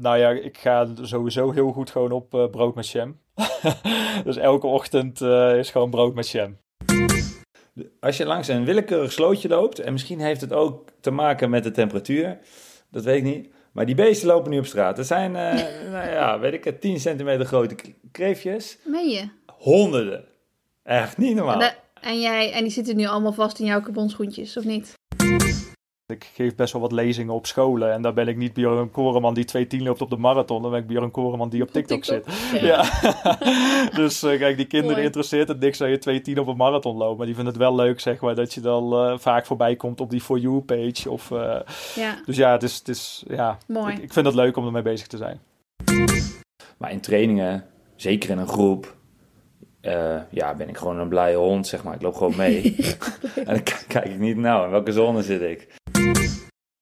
nou ja, ik ga sowieso heel goed gewoon op uh, brood met jam. dus elke ochtend uh, is gewoon brood met jam. Als je langs een willekeurig slootje loopt, en misschien heeft het ook te maken met de temperatuur, dat weet ik niet. Maar die beesten lopen nu op straat. Er zijn, uh, nou ja, weet ik 10 centimeter grote kreefjes. Meen je? Honderden. Echt niet normaal. En, en, jij, en die zitten nu allemaal vast in jouw carbonschoentjes, of niet? Ik geef best wel wat lezingen op scholen. En daar ben ik niet Björn Koreman die 2.10 loopt op de marathon. Dan ben ik Björn Koreman die op TikTok, zit. Ja. dus uh, kijk, die kinderen Mooi. interesseert het niks dat je 2.10 op een marathon loopt. Maar die vinden het wel leuk, zeg maar, dat je dan uh, vaak voorbij komt op die For You page. Of, uh, ja. Dus ja, het is, het is, ja Mooi. Ik, ik vind het leuk om ermee bezig te zijn. Maar in trainingen, zeker in een groep, uh, ja, ben ik gewoon een blije hond, zeg maar. Ik loop gewoon mee. en dan kijk ik niet, nou, in welke zone zit ik?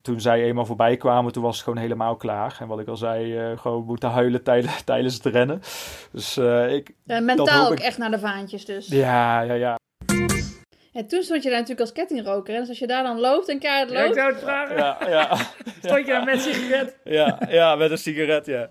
Toen zij eenmaal voorbij kwamen, toen was het gewoon helemaal klaar. En wat ik al zei, uh, gewoon moeten huilen tijdens, tijdens het rennen. Dus uh, ik... Mentaal ook ik... echt naar de vaantjes dus. Ja, ja, ja. En toen stond je daar natuurlijk als kettingroker. En dus als je daar dan loopt en keihard loopt... Ja, ik zou het vragen. Ja, ja. stond je daar met sigaret? Ja, ja, met een sigaret, ja.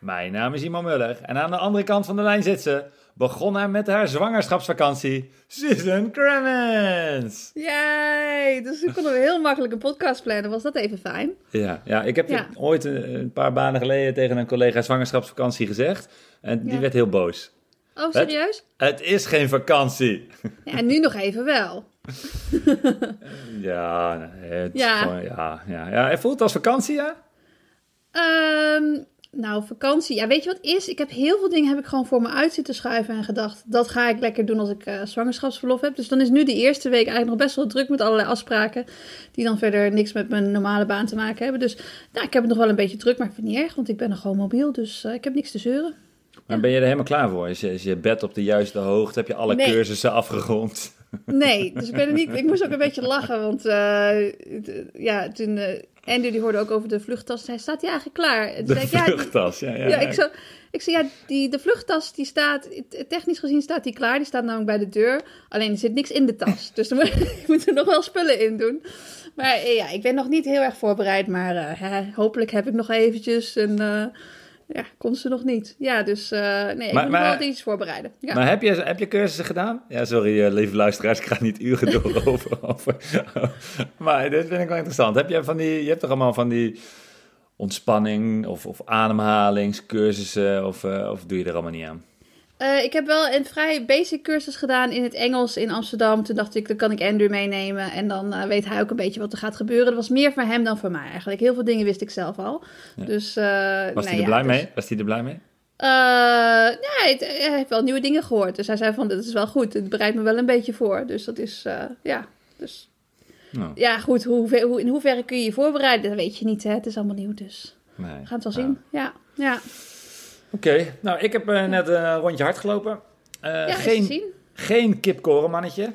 Mijn naam is Iman Muller en aan de andere kant van de lijn zit ze, begonnen met haar zwangerschapsvakantie, Susan Cremens. Yay, dus toen konden we heel makkelijk een podcast plannen. Was dat even fijn? Ja, ja ik heb ja. ooit een, een, paar banen geleden tegen een collega zwangerschapsvakantie gezegd en die ja. werd heel boos. Oh, serieus? Het, het, is geen vakantie. Ja, en nu nog even wel. ja, het ja. Gewoon, ja, ja, ja. Het voelt als vakantie, ja? Um, nou, vakantie. Ja, weet je wat is? Ik heb heel veel dingen heb ik gewoon voor me uit zitten schuiven en gedacht, dat ga ik lekker doen als ik uh, zwangerschapsverlof heb. Dus dan is nu de eerste week eigenlijk nog best wel druk met allerlei afspraken die dan verder niks met mijn normale baan te maken hebben. Dus nou, ik heb het nog wel een beetje druk, maar ik vind het niet erg, want ik ben nog gewoon mobiel, dus uh, ik heb niks te zeuren. Maar ja. ben je er helemaal klaar voor? Is je, is je bed op de juiste hoogte? Heb je alle nee. cursussen afgerond? Nee, dus ik ben er niet. Ik moest ook een beetje lachen, want uh, ja, toen Andy die hoorde ook over de vluchttas. Hij staat die eigenlijk klaar? En de zei, vluchttas, ja, ja, ja, ja. ik, zo, ik zei, ja, die, de vluchttas die staat, technisch gezien staat die klaar. Die staat namelijk bij de deur. Alleen er zit niks in de tas. Dus dan moet er nog wel spullen in doen. Maar ja, ik ben nog niet heel erg voorbereid. Maar uh, hopelijk heb ik nog eventjes een... Uh, ja, kon ze nog niet. Ja, dus uh, nee, ik maar, moet maar, wel iets voorbereiden. Ja. Maar heb je, heb je cursussen gedaan? Ja, sorry, uh, lieve luisteraars, ik ga niet uren door over, over. maar dit vind ik wel interessant. Heb je van die, je hebt toch allemaal van die ontspanning of, of ademhalingscursussen of, uh, of doe je er allemaal niet aan? Uh, ik heb wel een vrij basic cursus gedaan in het Engels in Amsterdam. Toen dacht ik, dan kan ik Andrew meenemen. En dan uh, weet hij ook een beetje wat er gaat gebeuren. Dat was meer voor hem dan voor mij eigenlijk. Heel veel dingen wist ik zelf al. Ja. Dus, uh, was hij er blij ja, mee? dus, Was hij er blij mee? nee, hij heeft wel nieuwe dingen gehoord. Dus hij zei van, dit is wel goed. Het bereidt me wel een beetje voor. Dus dat is, ja, dus... Nou. Ja, goed. Hoe, hoe, in hoeverre kun je je voorbereiden? Dat weet je niet, hè. Het is allemaal nieuw, dus... Nee. We gaan het wel zien. Ja, ja. Oké, okay. nou ik heb uh, net een rondje hard gelopen. Uh, ja, geen, geen kipkorenmannetje.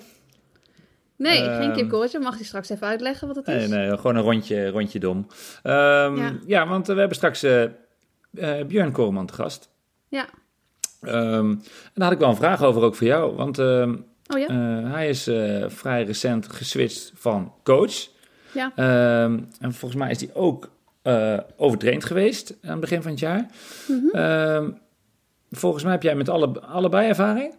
Nee, uh, geen kipkorentje. Mag je straks even uitleggen wat het nee, is? Nee, gewoon een rondje, rondje dom. Um, ja. ja. want we hebben straks Björn Koreman te gast. Ja. Um, en daar had ik wel een vraag over ook voor jou. Want oh, ja? hij is vrij recent geswitcht van coach. Ja. En volgens mij is hij ook uh, overtraind geweest aan het begin van het jaar. Mm -hmm. uh, volgens mij heb jij met alle, allebei ervaring?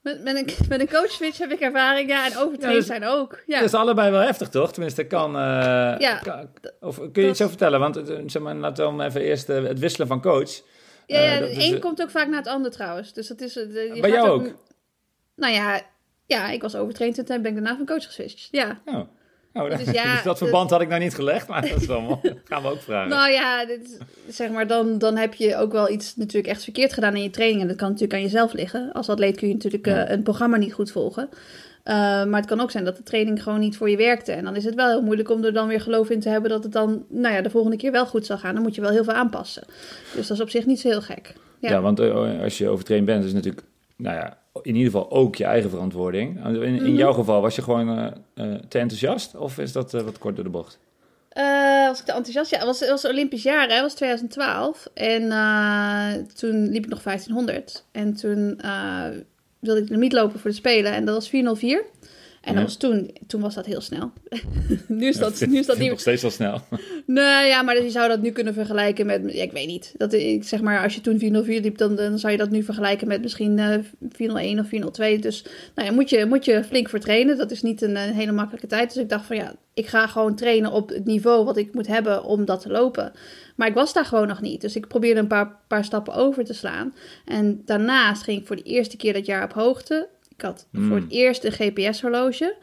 Met, met, een, met een coach switch heb ik ervaring, ja, en overtraind ja, dus, zijn ook. Ja. Dat is allebei wel heftig, toch? Tenminste, kan... Uh, ja, kan, of kun je iets zo vertellen? Want zeg maar, laten we even eerst het wisselen van coach. Ja, ja de een komt ook vaak na het ander trouwens. Dus dat is... Je Bij jou ook? Nou ja, ja, ik was overtraind en toen ben ik daarna van coach geswitcht. Ja. Oh. Oh, dus, ja, dus dat verband had ik nou niet gelegd, maar dat is allemaal, gaan we ook vragen. Nou ja, dit, zeg maar, dan, dan heb je ook wel iets natuurlijk echt verkeerd gedaan in je training. En dat kan natuurlijk aan jezelf liggen. Als atleet kun je natuurlijk uh, een programma niet goed volgen. Uh, maar het kan ook zijn dat de training gewoon niet voor je werkte. En dan is het wel heel moeilijk om er dan weer geloof in te hebben dat het dan nou ja, de volgende keer wel goed zal gaan. Dan moet je wel heel veel aanpassen. Dus dat is op zich niet zo heel gek. Ja, ja want uh, als je overtraind bent, is natuurlijk nou ja, in ieder geval ook je eigen verantwoording. In, in mhm. jouw geval was je gewoon uh, te enthousiast of is dat wat kort door de bocht? was ik te enthousiast? Ja, het was, het was Olympisch jaar, hè? Het was 2012. En toen liep ik nog 1500. En toen wilde ik de limiet lopen voor de Spelen. En dat was 404. En dat was toen, toen was dat heel snel. nu is dat, nu is dat niet... Nog steeds wel snel. nee, ja, maar je zou dat nu kunnen vergelijken met... Ja, ik weet niet. Dat, ik zeg maar, als je toen 404 liep, dan, dan zou je dat nu vergelijken met misschien uh, eh, 401 of 402. Dus nou ja, moet je, moet je flink voor trainen. Dat is niet een, een, hele makkelijke tijd. Dus ik dacht van ja, ik ga gewoon trainen op het niveau wat ik moet hebben om dat te lopen. Maar ik was daar gewoon nog niet. Dus ik probeerde een paar, paar stappen over te slaan. En daarnaast ging ik voor de eerste keer dat jaar op hoogte. Ik had voor het eerst een GPS-horloge.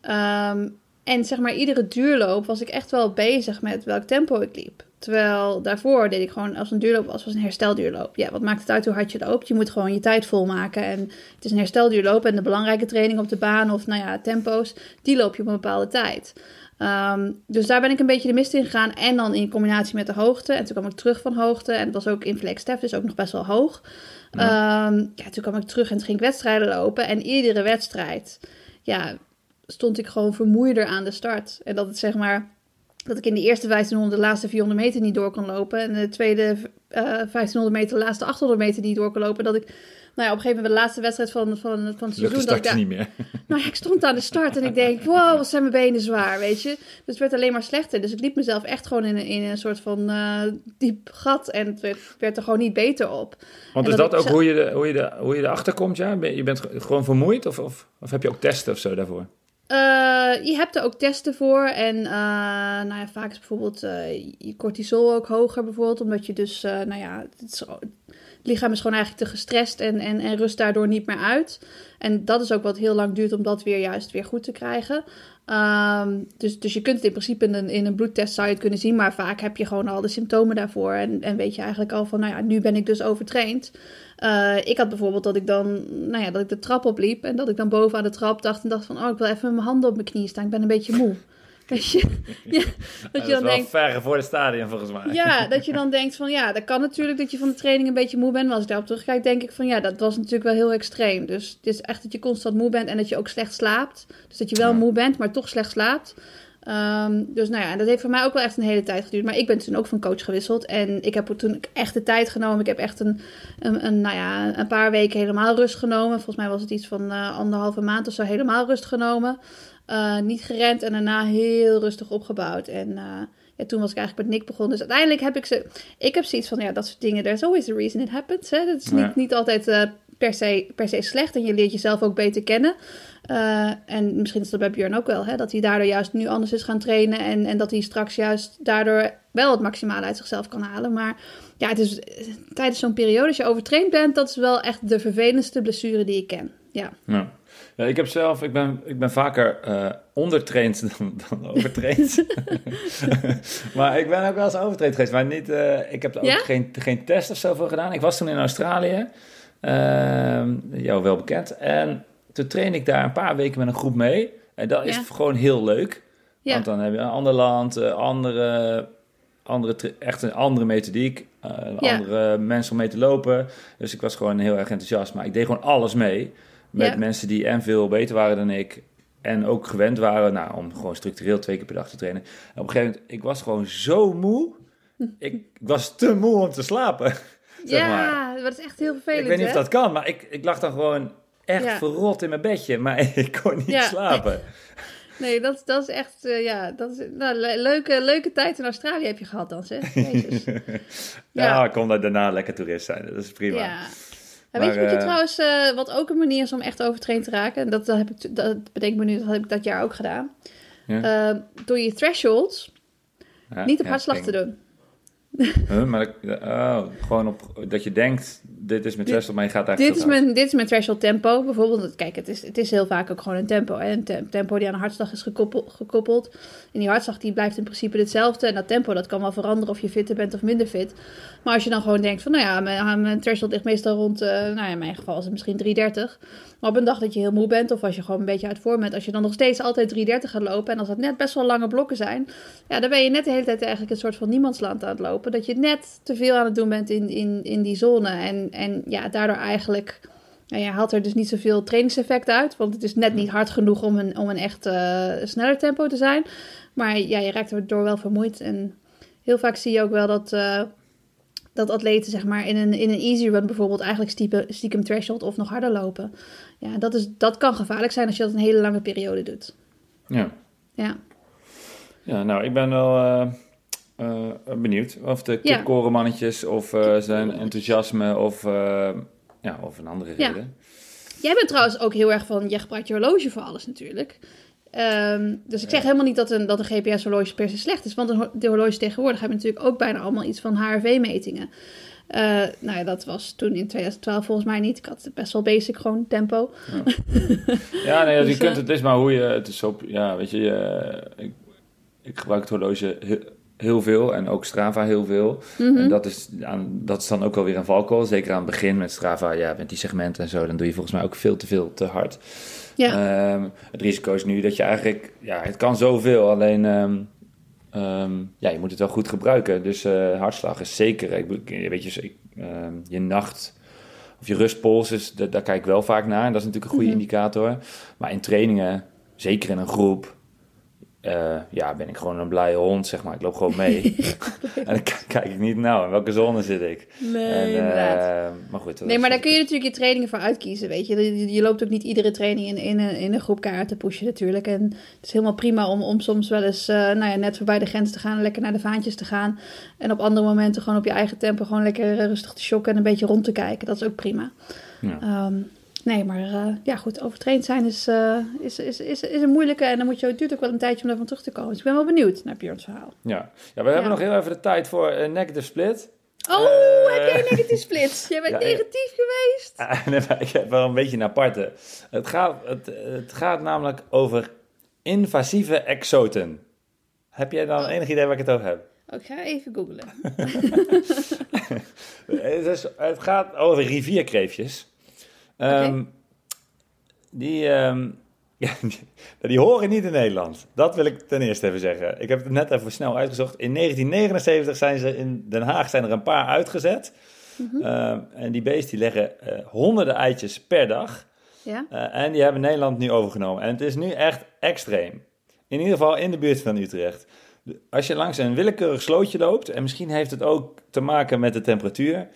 Ehm, en zeg maar, iedere duurloop was ik echt wel bezig met welk tempo ik liep. Terwijl daarvoor deed ik gewoon als een duurloop was, was een herstelduurloop. Ja, wat maakt het uit hoe hard je loopt? Je moet gewoon je tijd volmaken. En het is een herstelduurloop en de belangrijke training op de baan of nou ja, tempo's, die loop je op een bepaalde tijd. Ehm, dus daar ben ik een beetje de mist in gegaan. En dan in combinatie met de hoogte. En toen kwam ik terug van hoogte. En het was ook in Flagstaff, dus ook nog best wel hoog. Ja. Ehm, ja, toen kwam ik terug en toen ging ik wedstrijden lopen. En iedere wedstrijd, ja, stond ik gewoon vermoeider aan de start. En dat het zeg maar, dat ik in de eerste 1500 de laatste 400 meter niet door kon lopen. En de tweede uh, eh, 1500 meter de laatste 800 meter niet door kon lopen. Dat ik ja, op een gegeven moment de laatste wedstrijd van, van, van het seizoen. Dat ik niet meer. Nou ja, ik stond aan de start en ik denk, wow, wat zijn mijn benen zwaar, weet je. Dus het werd alleen maar slechter. Dus ik liep mezelf echt gewoon in, in een soort van uh, diep gat en het werd, werd, er gewoon niet beter op. Want is dat, ook hoe je, de, hoe, je de, hoe je erachter komt, ja? Je bent gewoon vermoeid of, of, of heb je ook testen of zo daarvoor? Uh, je hebt er ook testen voor. En uh, nou ja, vaak is bijvoorbeeld uh, je cortisol ook hoger, bijvoorbeeld. Omdat je dus, nou ja, het, is, lichaam is gewoon eigenlijk te gestrest en, en, en rust daardoor niet meer uit. En dat is ook wat heel lang duurt om dat weer juist weer goed te krijgen. Um, dus, dus je kunt het in principe in een, in een bloedtest zou je het kunnen zien, maar vaak heb je gewoon al de symptomen daarvoor. En, en weet je eigenlijk al van, nou ja, nu ben ik dus overtraind. Uh, ik had bijvoorbeeld dat ik dan, nou ja, dat ik de trap opliep en dat ik dan boven aan de trap dacht en dacht van, oh, ik wil even mijn handen op mijn knieën staan, ik ben een beetje moe. Dat je, ja, dat je dan denkt. voor het stadion volgens mij. Ja, dat je dan denkt van ja, dat kan natuurlijk dat je van de training een beetje moe bent. Maar als ik daarop terugkijk, denk ik van ja, dat was natuurlijk wel heel extreem. Dus het is echt dat je constant moe bent en dat je ook slecht slaapt. Dus dat je wel moe bent, maar toch slecht slaapt. Um, dus nou ja, dat heeft voor mij ook wel echt een hele tijd geduurd. Maar ik ben toen ook van coach gewisseld. En ik heb toen echt de tijd genomen. Ik heb echt een, een, een nou ja, een paar weken helemaal rust genomen. Volgens mij was het iets van uh, anderhalve maand of zo helemaal rust genomen. Uh, niet gerend en daarna heel rustig opgebouwd. En uh, ja, toen was ik eigenlijk met Nick begonnen. Dus uiteindelijk heb ik ze... Ik heb zoiets van, ja, dat soort dingen... There's always a reason it happens. Hè? Dat is niet, niet altijd uh, per, se, per se slecht. En je leert jezelf ook beter kennen. en misschien is dat bij Björn ook wel. Hè? Dat hij daardoor juist nu anders is gaan trainen. En, en dat hij straks juist daardoor wel het maximale uit zichzelf kan halen. Maar ja, het is tijdens zo'n periode, als je overtraind bent... dat is wel echt de vervelendste blessure die ik ken. Ja. ja. Ja, ik heb zelf, ik ben, ik ben vaker uh, ondertraind dan, dan overtraind. maar ik ben ook wel eens overtraind geweest. Maar niet, uh, ik heb er ook geen, geen test of zo voor gedaan. Ik was toen in Australië, uh, jou wel bekend. En toen trainde ik daar een paar weken met een groep mee. En dat is gewoon heel leuk. Ja. Want dan heb je een ander land, eh, andere, andere, echt een andere methodiek, andere mensen om mee te lopen. Dus ik was gewoon heel erg enthousiast. Maar ik deed gewoon alles mee. Met mensen die en veel beter waren dan ik. En ook gewend waren nou, om gewoon structureel twee keer per dag te trainen. En op een gegeven moment, ik was gewoon zo moe. Ik, was te moe om te slapen. zeg ja, dat is echt heel vervelend. Ik weet niet of dat kan, maar ik, ik lag dan gewoon echt verrot in mijn bedje. Maar ik kon niet slapen. Nee, dat, dat is echt, uh, ja, dat is nou, leuke, leuke tijd in Australië heb je gehad dan, zeg. Jezus. ja, ja, ik kon daar daarna lekker toerist zijn, dat is prima. Ja, weet je wat je eh, trouwens, uh, wat ook een manier is om echt overtraind te raken? Dat, dat, heb ik, dat bedenk me nu, dat heb ik dat jaar ook gedaan. Ja. Uh, door je thresholds niet op hartslag te doen. maar oh, gewoon op dat je denkt dit is mijn threshold, maar je gaat eigenlijk dit is, mijn, dit is mijn threshold tempo. Bijvoorbeeld, kijk, het is, het is heel vaak ook gewoon een tempo. Een tempo die aan een hartslag is gekoppeld, gekoppeld. En die hartslag die blijft in principe hetzelfde. En dat tempo dat kan wel veranderen of je fitter bent of minder fit. Maar als je dan gewoon denkt van, nou ja, mijn, mijn threshold ligt meestal rond, uh, nou ja, in mijn geval is het misschien 330. Maar op een dag dat je heel moe bent of als je gewoon een beetje uit vorm bent, als je dan nog steeds altijd 330 gaat lopen en als dat net best wel lange blokken zijn, ja, dan ben je net de hele tijd eigenlijk een soort van niemandsland aan het lopen. Dat je net te veel aan het doen bent in, in, in die zone. En, en ja, daardoor eigenlijk. Nou, je haalt er dus niet zoveel trainingseffect uit. Want het is net niet hard genoeg om een, om een echt uh, sneller tempo te zijn. Maar ja, je raakt erdoor wel vermoeid. En heel vaak zie je ook wel dat, uh, dat atleten zeg maar, in, een, in een easy run bijvoorbeeld eigenlijk stiekem, stiekem threshold of nog harder lopen. Ja, dat, is, dat kan gevaarlijk zijn als je dat een hele lange periode doet. Ja. Ja. Ja, nou, ik ben wel uh, benieuwd of de kipkorenmannetjes of uh, zijn enthousiasme of, ja, of een andere reden. Ja. Jij bent trouwens ook heel erg van, je gebruikt je horloge voor alles natuurlijk. Um, dus ik zeg helemaal niet dat een, dat een GPS-horloge per se slecht is. Want de horloges tegenwoordig hebben natuurlijk ook bijna allemaal iets van HRV-metingen. Uh, nou ja, dat was toen in 2012 volgens mij niet. Ik had best wel basic gewoon tempo. Ja, ja nee, dus, je kunt het is maar hoe je het is op. Ja, weet je, ik, ik gebruik het horloge heel, veel en ook Strava heel veel. Mhm. En dat is, dat is dan ook wel weer een valkuil. Zeker aan het begin met Strava, ja, met die segmenten en zo, dan doe je volgens mij ook veel te veel te hard. Ja. Um, het risico is nu dat je eigenlijk, ja, het kan zoveel, alleen um, um, ja, je moet het wel goed gebruiken. Dus uh, hartslag is zeker, ik, weet je, je nacht of je rustpols, is, daar kijk ik wel vaak naar. En dat is natuurlijk een goede mm -hmm. indicator. Maar in trainingen, zeker in een groep, uh, ja, ben ik gewoon een blije hond, zeg maar. Ik loop gewoon mee. en dan kijk ik niet, nou, in welke zone zit ik? Nee, en, uh, inderdaad. Maar goed. Nee, maar daar kun je natuurlijk je trainingen voor uitkiezen, weet je. Je, je loopt ook niet iedere training in, in, een, in een groep kaart te pushen natuurlijk. En het is helemaal prima om, om soms wel eens, uh, nou ja, net voorbij de grens te gaan, lekker naar de vaantjes te gaan. En op andere momenten gewoon op je eigen tempo gewoon lekker rustig te shocken en een beetje rond te kijken. Dat is ook prima. Ja. Um, Nee, maar uh, ja, goed, overtraind zijn is, uh, is, is, is, is een moeilijke en dan moet je, het duurt ook wel een tijdje om daarvan terug te komen. Dus ik ben wel benieuwd naar Björn's verhaal. Ja, ja we hebben nog heel even de tijd voor uh, negative split. Oh, heb jij negative split? Jij bent ja, negatief geweest. nee, maar ik heb wel een beetje een aparte. Het gaat, het, het gaat namelijk over invasieve exoten. Heb jij dan oh. enig idee waar ik het over heb? Oh, ik ga even googlen. het, is, het gaat over rivierkreefjes. Um, die, um, ja, die, horen niet in Nederland. Dat wil ik ten eerste even zeggen. Ik heb het net even snel uitgezocht. In 1979 zijn ze in Den Haag zijn er een paar uitgezet. Mm -hmm. um, en die beesten die leggen uh, honderden eitjes per dag. Ja? Uh, en die hebben Nederland nu overgenomen. En het is nu echt extreem. In ieder geval in de buurt van Utrecht. Als je langs een willekeurig slootje loopt, en misschien heeft het ook te maken met de temperatuur,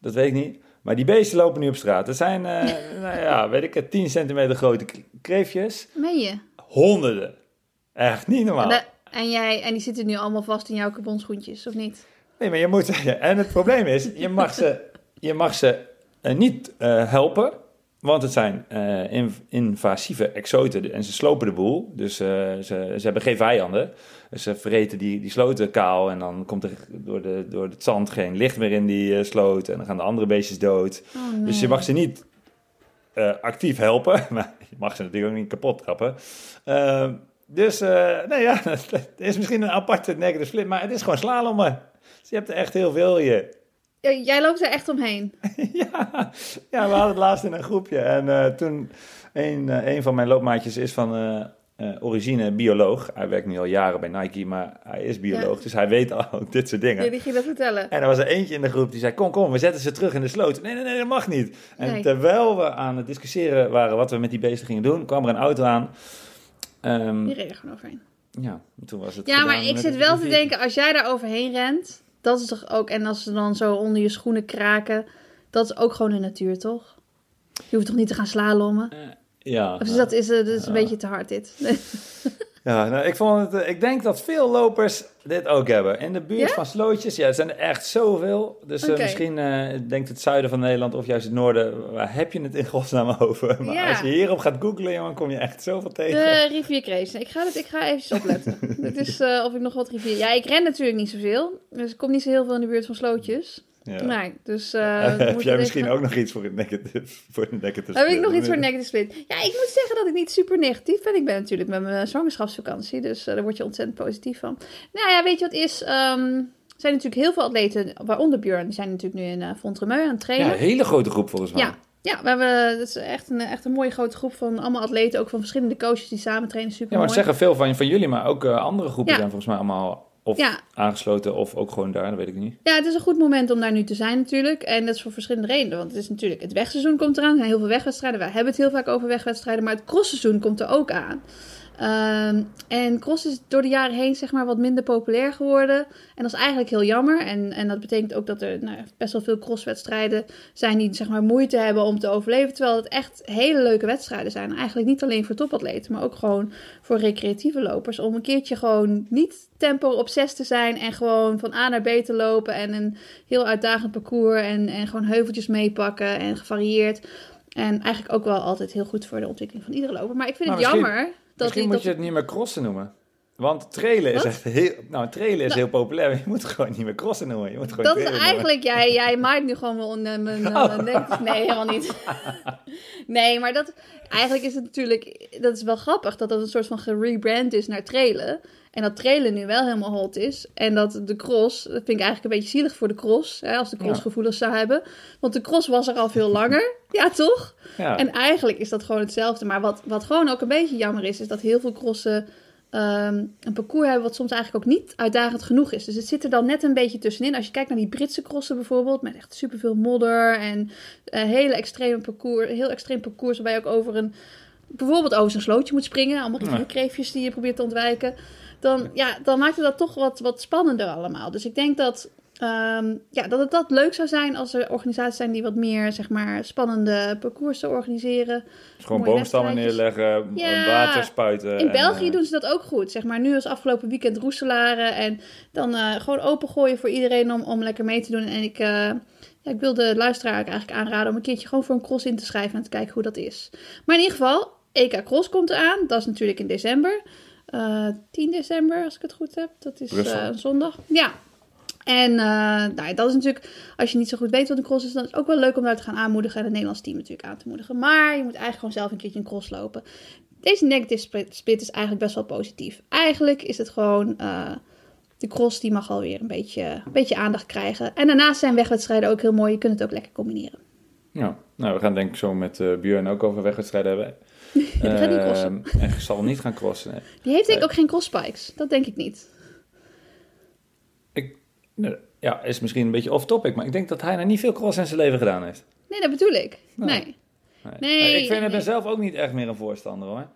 dat weet ik niet. Maar die beesten lopen nu op straat. Het zijn, uh, nou ja, weet ik het, 10 centimeter grote kreefjes. Meen je? Honderden. Echt niet normaal. En, en, jij, en die zitten nu allemaal vast in jouw carbonschoentjes, of niet? Nee, maar je moet... En het probleem is, je mag ze, je mag ze uh, niet uh, helpen. Want het zijn uh, inv invasieve exoten en ze slopen de boel. Dus uh, ze, ze hebben geen vijanden. Dus ze vreten die, die sloten kaal en dan komt er door, de, door het zand geen licht meer in die uh, sloot. En dan gaan de andere beestjes dood. Oh, nee. Dus je mag ze niet actief helpen. Maar je mag ze natuurlijk ook niet kapot trappen. dus nee ja, het is misschien een aparte negative split. Maar het is gewoon slalommen. Dus je hebt er echt heel veel je. Jij loopt er echt omheen. ja, ja, we hadden het laatst in een groepje. En uh, toen, een, uh, een van mijn loopmaatjes is van uh, origine bioloog. Hij werkt nu al jaren bij Nike, maar hij is bioloog. Ja. Dus hij weet ook dit soort dingen. Ja, dat je dat vertellen. En er was er eentje in de groep die zei, kom, kom, we zetten ze terug in de sloot. Nee, nee, nee, dat mag niet. En nee. terwijl we aan het discussiëren waren wat we met die beesten gingen doen, kwam er een auto aan. Um, die reed er gewoon overheen. Ja, toen was het Ja, maar ik zit wel te denken, als jij daar overheen rent... Dat is toch ook, en als ze dan zo onder je schoenen kraken, dat is ook gewoon de natuur, toch? Je hoeft toch niet te gaan slalommen? Uh, ja. Of is dat, is, dat is een ja. beetje te hard, dit? ja, nou, ik, vond het, ik denk dat veel lopers dit ook hebben. In de buurt ja? van slootjes, ja, er zijn er echt zoveel. Dus okay. uh, misschien uh, denkt het zuiden van Nederland of juist het noorden, waar heb je het in godsnaam over? Maar ja. als je hierop gaat googlen, jongen, kom je echt zoveel tegen. De rivierkrees. Ik ga, het, ik ga even opletten. Dit is uh, of ik nog wat rivier... Ja, ik ren natuurlijk niet zoveel. Dus ik kom niet zo heel veel in de buurt van slootjes. Ja. Nee, dus... Uh, Heb jij misschien ook nog iets voor een negative, voor een negative Heb ik nog iets voor negative split? Ja, ik moet zeggen dat ik niet super negatief ben. Ik ben natuurlijk met mijn zwangerschapsvakantie, dus uh, daar word je ontzettend positief van. Nou ja, weet je wat is... Um, er zijn natuurlijk heel veel atleten, waaronder Björn, die zijn natuurlijk nu in uh, Fontremeu aan het trainen. Ja, een hele grote groep volgens mij. Ja, ja, we hebben, dat is echt een, echt een mooie grote groep van allemaal atleten, ook van verschillende coaches die samen trainen. Super Ja, maar zeggen veel van, van jullie, maar ook uh, andere groepen zijn volgens mij allemaal of ja. aangesloten of ook gewoon daar, dat weet ik niet. Ja, het is een goed moment om daar nu te zijn natuurlijk. En dat is voor verschillende redenen. Want het is natuurlijk, het wegseizoen komt eraan. Er zijn heel veel wegwedstrijden. Wij hebben het heel vaak over wegwedstrijden. Maar het crossseizoen komt er ook aan. Um, en cross is door de jaren heen zeg maar wat minder populair geworden. En dat is eigenlijk heel jammer. En, en dat betekent ook dat er nou, best wel veel crosswedstrijden zijn die zeg maar moeite hebben om te overleven. Terwijl het echt hele leuke wedstrijden zijn. Eigenlijk niet alleen voor topatleten, maar ook gewoon voor recreatieve lopers. Om een keertje gewoon niet tempo op 6 te zijn en gewoon van A naar B te lopen. En een heel uitdagend parcours en, en gewoon heuveltjes meepakken en gevarieerd. En eigenlijk ook wel altijd heel goed voor de ontwikkeling van iedere loper. Maar ik vind het jammer Misschien moet je het niet meer crossen noemen. Want trailen is echt heel, nou, trailen is nou, heel populair. Je moet gewoon niet meer crossen noemen. Je moet gewoon dat is eigenlijk, jij, jij maakt nu gewoon wel een, oh. nee, helemaal niet. nee, maar dat, eigenlijk is het natuurlijk, dat is wel grappig dat dat een soort van gerebrand is naar trailen. En dat trailen nu wel helemaal hot is. En dat de cross, dat vind ik eigenlijk een beetje zielig voor de cross. Hè, als de cross gevoelens zou hebben. Want de cross was er al veel langer. ja, toch? Ja. En eigenlijk is dat gewoon hetzelfde. Maar wat, wat gewoon ook een beetje jammer is, is dat heel veel crossen ehm, een parcours hebben wat soms eigenlijk ook niet uitdagend genoeg is. Dus het zit er dan net een beetje tussenin. Als je kijkt naar die Britse crossen bijvoorbeeld, met echt superveel modder en een hele extreme parcours, heel extreem parcours waarbij je ook over een, bijvoorbeeld over een slootje moet springen. Allemaal die kreefjes die je probeert te ontwijken dan, ja, dan maakt het dat toch wat, wat spannender allemaal. Dus ik denk dat, um, ja, dat het dat leuk zou zijn als er organisaties zijn die wat meer zeg maar, spannende parcoursen organiseren. Dus gewoon boomstammen neerleggen, ja, water spuiten. In België uh, doen ze dat ook goed. Zeg maar nu als afgelopen weekend roeselaren. En dan uh, gewoon opengooien voor iedereen om, om lekker mee te doen. En ik, uh, ja, ik wil de luisteraar eigenlijk aanraden om een keertje gewoon voor een cross in te schrijven en te kijken hoe dat is. Maar in ieder geval, EK Cross komt eraan. Dat is natuurlijk in december. 10 eh, december, als ik het goed heb. Dat is uh, zondag. Ja. En uh, nou, dat is natuurlijk, als je niet zo goed weet wat een cross is, dan is het ook wel leuk om daar te gaan aanmoedigen en het Nederlands team natuurlijk aan te moedigen. Maar je moet eigenlijk gewoon zelf een keertje een cross lopen. Deze negative split is eigenlijk best wel positief. Eigenlijk is het gewoon, de cross die mag alweer een beetje, een beetje aandacht krijgen. En daarnaast zijn wegwedstrijden ook heel mooi. Je kunt het ook lekker combineren. Ja, nou we gaan denk ik zo met uh, Björn ook over wegwedstrijden hebben. Die gaat niet crossen. Ehm, en zal niet gaan crossen. Die heeft denk ik ook geen crosspikes. Dat denk ik niet. Ik, ja, is misschien een beetje off-topic, maar ik denk dat hij nog niet veel cross in zijn leven gedaan heeft. Nee, dat bedoel ik. Nee. nee. nee. ik vind nee. zelf ook niet echt meer een voorstander hoor.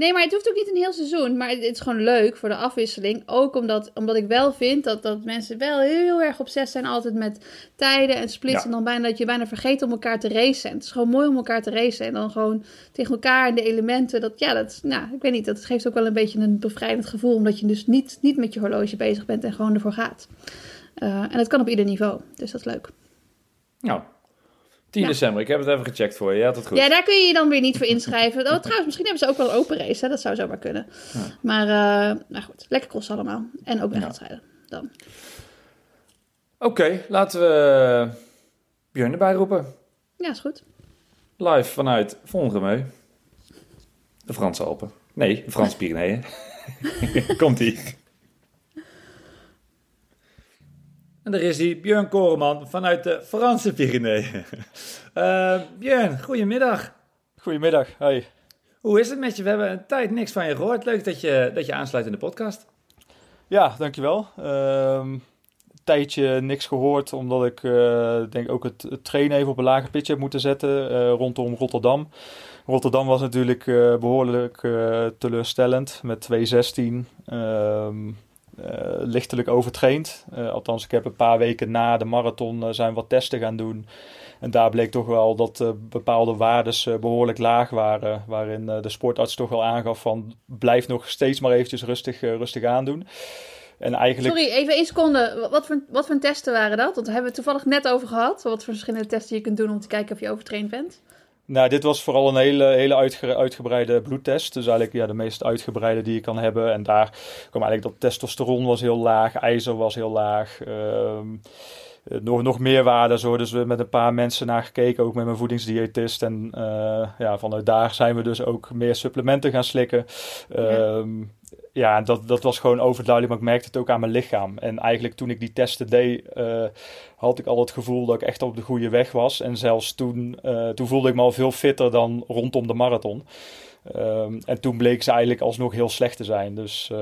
Nee, maar het hoeft ook niet een heel seizoen. Maar het is gewoon leuk voor de afwisseling. Ook omdat, omdat ik wel vind dat, dat mensen wel heel erg obsessief zijn altijd met tijden en splits. En dan bijna dat je bijna vergeet om elkaar te racen. Het is gewoon mooi om elkaar te racen. En dan gewoon tegen elkaar en de elementen. Dat, ja, dat, nou, ik weet niet. Dat geeft ook wel een beetje een bevrijdend gevoel. Omdat je dus niet, niet met je horloge bezig bent en gewoon ervoor gaat. Uh, en dat kan op ieder niveau. Dus dat is leuk. Nou, 10 december, ik heb het even gecheckt voor je. Ja, dat goed. Ja, daar kun je je dan weer niet voor inschrijven. Oh, trouwens, misschien hebben ze ook wel een open race. Hè? Dat zou zomaar kunnen. Ja. Maar, uh, nou goed, lekker cross allemaal. En ook wedstrijden dan. Oké, okay, laten we Björn erbij roepen. Ja, is goed. Live vanuit Vongemeu. De Franse Alpen. Nee, de Franse Pyreneeën. Komt-ie. En daar is hij, Björn Koreman vanuit de Franse Pyreneeën. Uh, Björn, goedemiddag. Goedemiddag, hoi. Hoe is het met je? We hebben een tijd niks van je gehoord. Leuk dat je, dat je aansluit in de podcast. Ja, dankjewel. Uh, een tijdje niks gehoord, omdat ik uh, denk ook het, trainen even op een lager pitje heb moeten zetten uh, rondom Rotterdam. Rotterdam was natuurlijk behoorlijk teleurstellend met 2.16. Ehm uh, lichtelijk overtraind. Uh, althans, ik heb een paar weken na de marathon uh, zijn wat testen gaan doen. En daar bleek toch wel dat bepaalde waardes behoorlijk laag waren. Waarin de sportarts toch wel aangaf van blijf nog steeds maar eventjes rustig, rustig aandoen. En eigenlijk... Sorry, even één seconde. Wat voor, wat voor testen waren dat? Want daar hebben we het toevallig net over gehad. Wat voor verschillende testen je kunt doen om te kijken of je overtraind bent. Nou, dit was vooral een hele, hele uitgebreide bloedtest. Dus eigenlijk ja, de meest uitgebreide die je kan hebben. En daar kwam eigenlijk dat testosteron was heel laag, ijzer was heel laag. Um, nog, nog meer waarde. Zo. Dus we met een paar mensen naar gekeken, ook met mijn voedingsdiëtist. En ja, vanuit daar zijn we dus ook meer supplementen gaan slikken. Ja. Ehm, ja, dat, dat was gewoon overduidelijk, maar ik merkte het ook aan mijn lichaam. En eigenlijk toen ik die testen deed, uh, had ik al het gevoel dat ik echt op de goede weg was. En zelfs toen, uh, toen voelde ik me al veel fitter dan rondom de marathon. Um, en toen bleek ze eigenlijk alsnog heel slecht te zijn. Dus uh,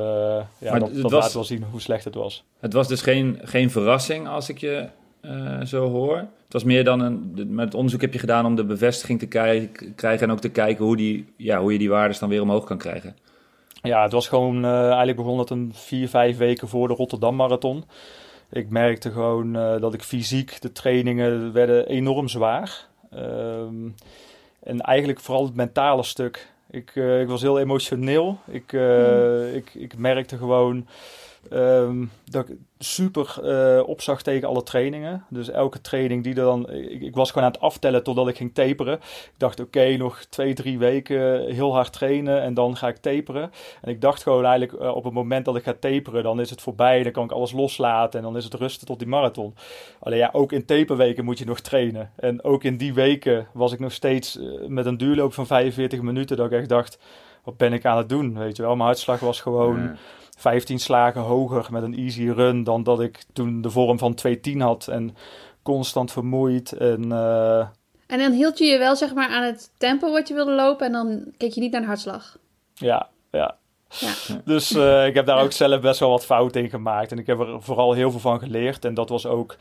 ja, dat, dat was, laat wel zien hoe slecht het was. Het was dus geen, geen verrassing als ik je zo hoor. Het was meer dan een. Met het onderzoek heb je gedaan om de bevestiging te krijgen en ook te kijken hoe, die, ja, hoe je die waardes dan weer omhoog kan krijgen. Ja, het was gewoon, uh, eigenlijk begon het een vier, vijf weken voor de Rotterdam Marathon. Ik merkte gewoon uh, dat ik fysiek, de trainingen werden enorm zwaar. Um, en eigenlijk vooral het mentale stuk. Ik, uh, ik was heel emotioneel. Ik, mm. ik, ik merkte gewoon Um, dat super uh, opzag tegen alle trainingen. Dus elke training die er dan. Ik, ik, was gewoon aan het aftellen totdat ik ging taperen. Ik dacht, oké, nog twee, drie weken heel hard trainen en dan ga ik taperen. En ik dacht gewoon eigenlijk uh, op het moment dat ik ga taperen, dan is het voorbij. Dan kan ik alles loslaten en dan is het rusten tot die marathon. Alleen ja, ook in taperweken moet je nog trainen. En ook in die weken was ik nog steeds uh, met een duurloop van 45 minuten. Dat ik echt dacht, wat ben ik aan het doen? Weet je wel, mijn hartslag was gewoon. 15 slagen hoger met een easy run dan dat ik toen de vorm van 210 had. En constant vermoeid. En, uh... en dan hield je je wel zeg maar aan het tempo wat je wilde lopen en dan keek je niet naar de hartslag. Ja, ja. Ja. Dus uh, ik heb daar ook zelf best wel wat fouten in gemaakt. En ik heb er vooral heel veel van geleerd. En dat was ook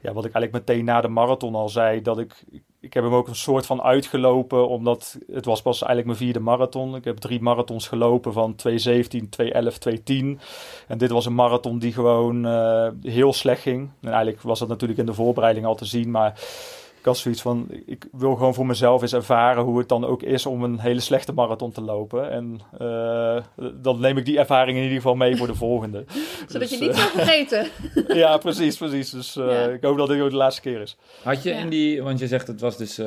ja, wat ik eigenlijk meteen na de marathon al zei. Dat ik, ik heb hem ook een soort van uitgelopen. Omdat het was pas eigenlijk mijn vierde marathon. Ik heb drie marathons gelopen van 217, 211, 210. En dit was een marathon die gewoon uh, heel slecht ging. En eigenlijk was dat natuurlijk in de voorbereiding al te zien. Maar ik had zoiets van, ik wil gewoon voor mezelf eens ervaren hoe het dan ook is om een hele slechte marathon te lopen. En uh, dan neem ik die ervaring in ieder geval mee voor de volgende. Zodat dus, je niet uh, zou vergeten. ja, precies, precies. Dus uh, ja. ik hoop dat dit ook de laatste keer is. Had je ja. in die, want je zegt het was dus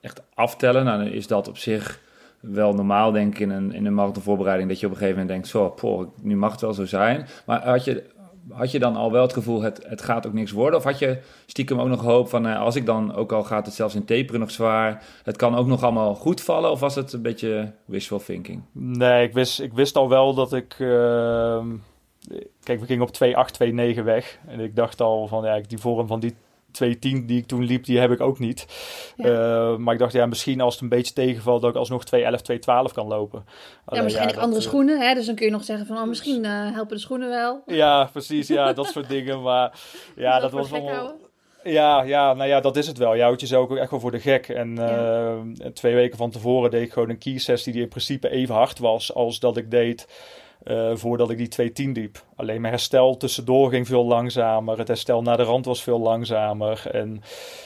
echt aftellen. Nou, dan is dat op zich wel normaal, denk ik, in een, in een marathonvoorbereiding. Dat je op een gegeven moment denkt, zo, poh, nu mag het wel zo zijn. Maar had je had je dan al wel het gevoel, het, het gaat ook niks worden? Of had je stiekem ook nog hoop van, nou, als ik dan, ook al gaat het zelfs in taperen nog zwaar, het kan ook nog allemaal goed vallen? Of was het een beetje wishful thinking? Nee, ik wist, ik wist al wel dat ik... Uh, kijk, we gingen op 2.8, 2.9 weg. En ik dacht al van, ja, die vorm van die 2.10 die ik toen liep, die heb ik ook niet. Ja. Uh, maar ik dacht, ja, misschien als het een beetje tegenvalt, dat ik alsnog 2.11, 2.12 kan lopen. Ja, waarschijnlijk ja, andere uh, schoenen, hè? Dus dan kun je nog zeggen van, oh, misschien uh, helpen de schoenen wel. Ja, precies, ja, dat soort dingen. Maar ja, dat, dat was wel... Ja, ja, nou ja, dat is het wel. Je houdt jezelf ook echt wel voor de gek. En ja. twee weken van tevoren deed ik gewoon een key sessie die in principe even hard was als dat ik deed uh, voordat ik die 210 liep. Alleen mijn herstel tussendoor ging veel langzamer. Het herstel naar de rand was veel langzamer. En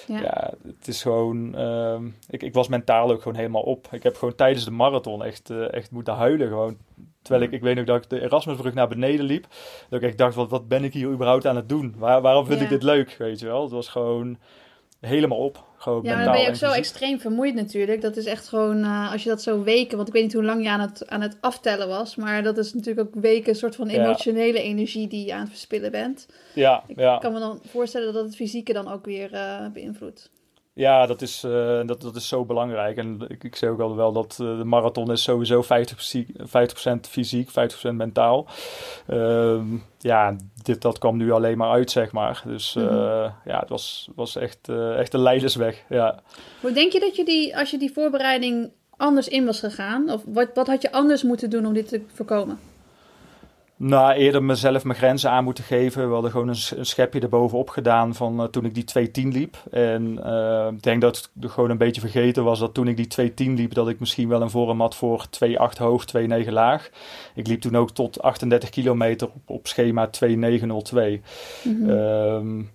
ja, ja het is gewoon... Uh, ik, ik was mentaal ook gewoon helemaal op. Ik heb gewoon tijdens de marathon echt, uh, echt moeten huilen. Gewoon Terwijl ik, ik weet nog dat ik de Erasmusbrug naar beneden liep. Dat ik dacht, wat, wat ben ik hier überhaupt aan het doen? Waar, waarom vind ja. ik dit leuk, weet je wel? Het was gewoon helemaal op. Gewoon ja, dan ben je ook zo extreem vermoeid natuurlijk. Dat is echt gewoon, uh, als je dat zo weken, want ik weet niet hoe lang je aan het, aan het aftellen was, maar dat is natuurlijk ook weken een soort van emotionele ja. energie die je aan het verspillen bent. Ja, ik ja. kan me dan voorstellen dat het fysieke dan ook weer uh, beïnvloedt. Ja, dat is, uh, dat, dat is zo belangrijk. En ik, ik zeg ook al wel dat uh, de marathon is sowieso 50%, 50 fysiek, 50% mentaal. Uh, ja, dit, dat kwam nu alleen maar uit, zeg maar. Dus mm -hmm. ja, het was, was echt, echt een leidersweg, ja. Hoe denk je dat je die, als je die voorbereiding anders in was gegaan? Of wat, wat had je anders moeten doen om dit te voorkomen? Nou, eerder mezelf mijn grenzen aan moeten geven. We hadden gewoon een, een schepje erbovenop gedaan van uh, toen ik die 210 liep. En uh, ik denk dat het gewoon een beetje vergeten was dat toen ik die 210 liep, dat ik misschien wel een vorm had voor 2,8 hoog, 2,9 laag. Ik liep toen ook tot 38 kilometer op, op schema 2,902. Mm -hmm. um,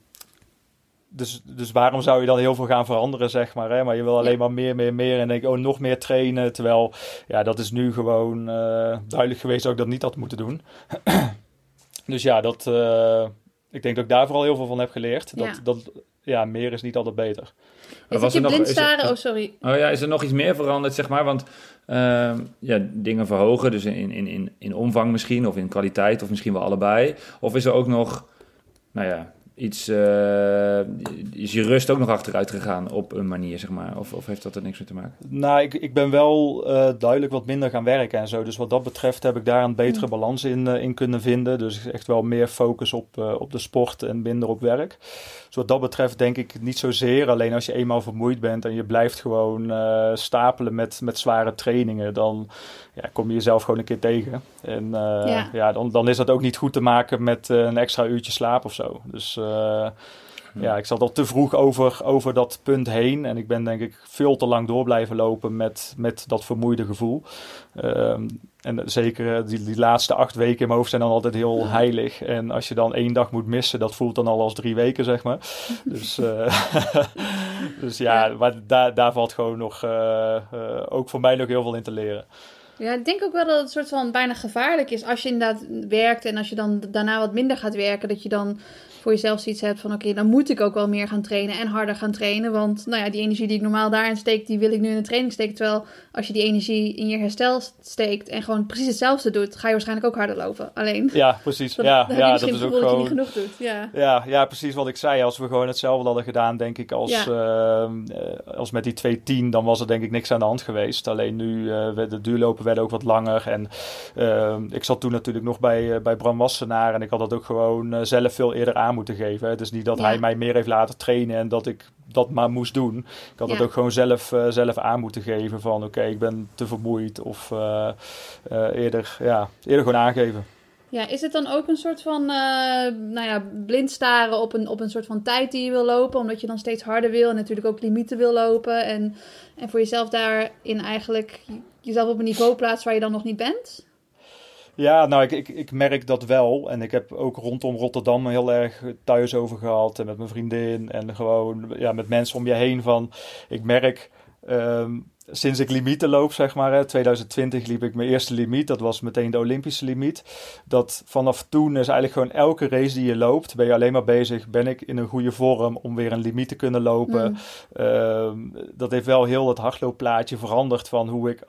dus, dus waarom zou je dan heel veel gaan veranderen, zeg maar. Hè? Maar je wil alleen ja. maar meer, meer, meer. En denk, oh, nog meer trainen. Terwijl, ja, dat is nu gewoon uh, duidelijk geweest dat ik dat niet had moeten doen. dus ja, dat, uh, ik denk dat ik daar vooral heel veel van heb geleerd. Dat, ja. dat ja, meer is niet altijd beter. Is was er nog, is er, oh, sorry. Oh ja, is er nog iets meer veranderd, zeg maar? Want uh, ja, dingen verhogen, dus in, in, in, in omvang misschien, of in kwaliteit, of misschien wel allebei. Of is er ook nog, nou ja, iets, uh, is je rust ook nog achteruit gegaan op een manier, zeg maar? Of, of heeft dat er niks mee te maken? Nou, ik, ik ben wel uh, duidelijk wat minder gaan werken en zo. Dus wat dat betreft heb ik daar een betere balans in, uh, in kunnen vinden. Dus echt wel meer focus op, op de sport en minder op werk. Dus wat dat betreft denk ik niet zozeer. Alleen als je eenmaal vermoeid bent en je blijft gewoon stapelen met, met zware trainingen, dan ja, kom je jezelf gewoon een keer tegen. En ja. ja. dan, dan is dat ook niet goed te maken met een extra uurtje slaap of zo. Dus uh, ja, ik zat al te vroeg over, over dat punt heen. En ik ben denk ik veel te lang door blijven lopen met, met dat vermoeide gevoel. Um, en zeker die, die laatste acht weken in mijn hoofd zijn dan altijd heel heilig. En als je dan één dag moet missen, dat voelt dan al als drie weken, zeg maar. Dus, uh, dus ja, maar daar, daar valt gewoon nog, uh, ook voor mij nog heel veel in te leren. Ja, ik denk ook wel dat het soort van bijna gevaarlijk is als je inderdaad werkt en als je dan daarna wat minder gaat werken, dat je dan voor jezelf zoiets hebt van oké, dan moet ik ook wel meer gaan trainen en harder gaan trainen. Want nou ja, die energie die ik normaal daarin steek, die wil ik nu in de training steken. Terwijl als je die energie in je herstel steekt en gewoon precies hetzelfde doet, ga je waarschijnlijk ook harder lopen. Alleen. Ja, precies. ja, ja, dat is ook gewoon. niet genoeg doet. Ja. Ja, ja, precies wat ik zei. Als we gewoon hetzelfde hadden gedaan, denk ik, als, ja. uh, als met die 2-10, dan was er denk ik niks aan de hand geweest. Alleen nu, uh, de duurlopen werden ook wat langer. En uh, ik zat toen natuurlijk nog bij, bij Bram Wassenaar en ik had dat ook gewoon zelf veel eerder aan moeten geven. Het is niet dat hij mij meer heeft laten trainen en dat ik dat maar moest doen. Ik had het ook gewoon zelf, uh, zelf aan moeten geven van oké, ik ben te vermoeid of uh, uh, eerder, ja, eerder gewoon aangeven. Ja, is het dan ook een soort van, nou ja, blind staren op een, op een soort van tijd die je wil lopen, omdat je dan steeds harder wil en natuurlijk ook limieten wil lopen en, en voor jezelf daarin eigenlijk jezelf op een niveau plaatsen waar je dan nog niet bent? Ja, nou, ik, ik, ik merk dat wel. En ik heb ook rondom Rotterdam heel erg thuis over gehad. En met mijn vriendin. En gewoon ja, met mensen om je heen. Van, ik merk um, sinds ik limieten loop, zeg maar. Hè, 2020 liep ik mijn eerste limiet. Dat was meteen de Olympische limiet. Dat vanaf toen is eigenlijk gewoon elke race die je loopt, ben je alleen maar bezig. Ben ik in een goede vorm om weer een limiet te kunnen lopen? Mm. Um, dat heeft wel heel het hardloopplaatje veranderd van hoe ik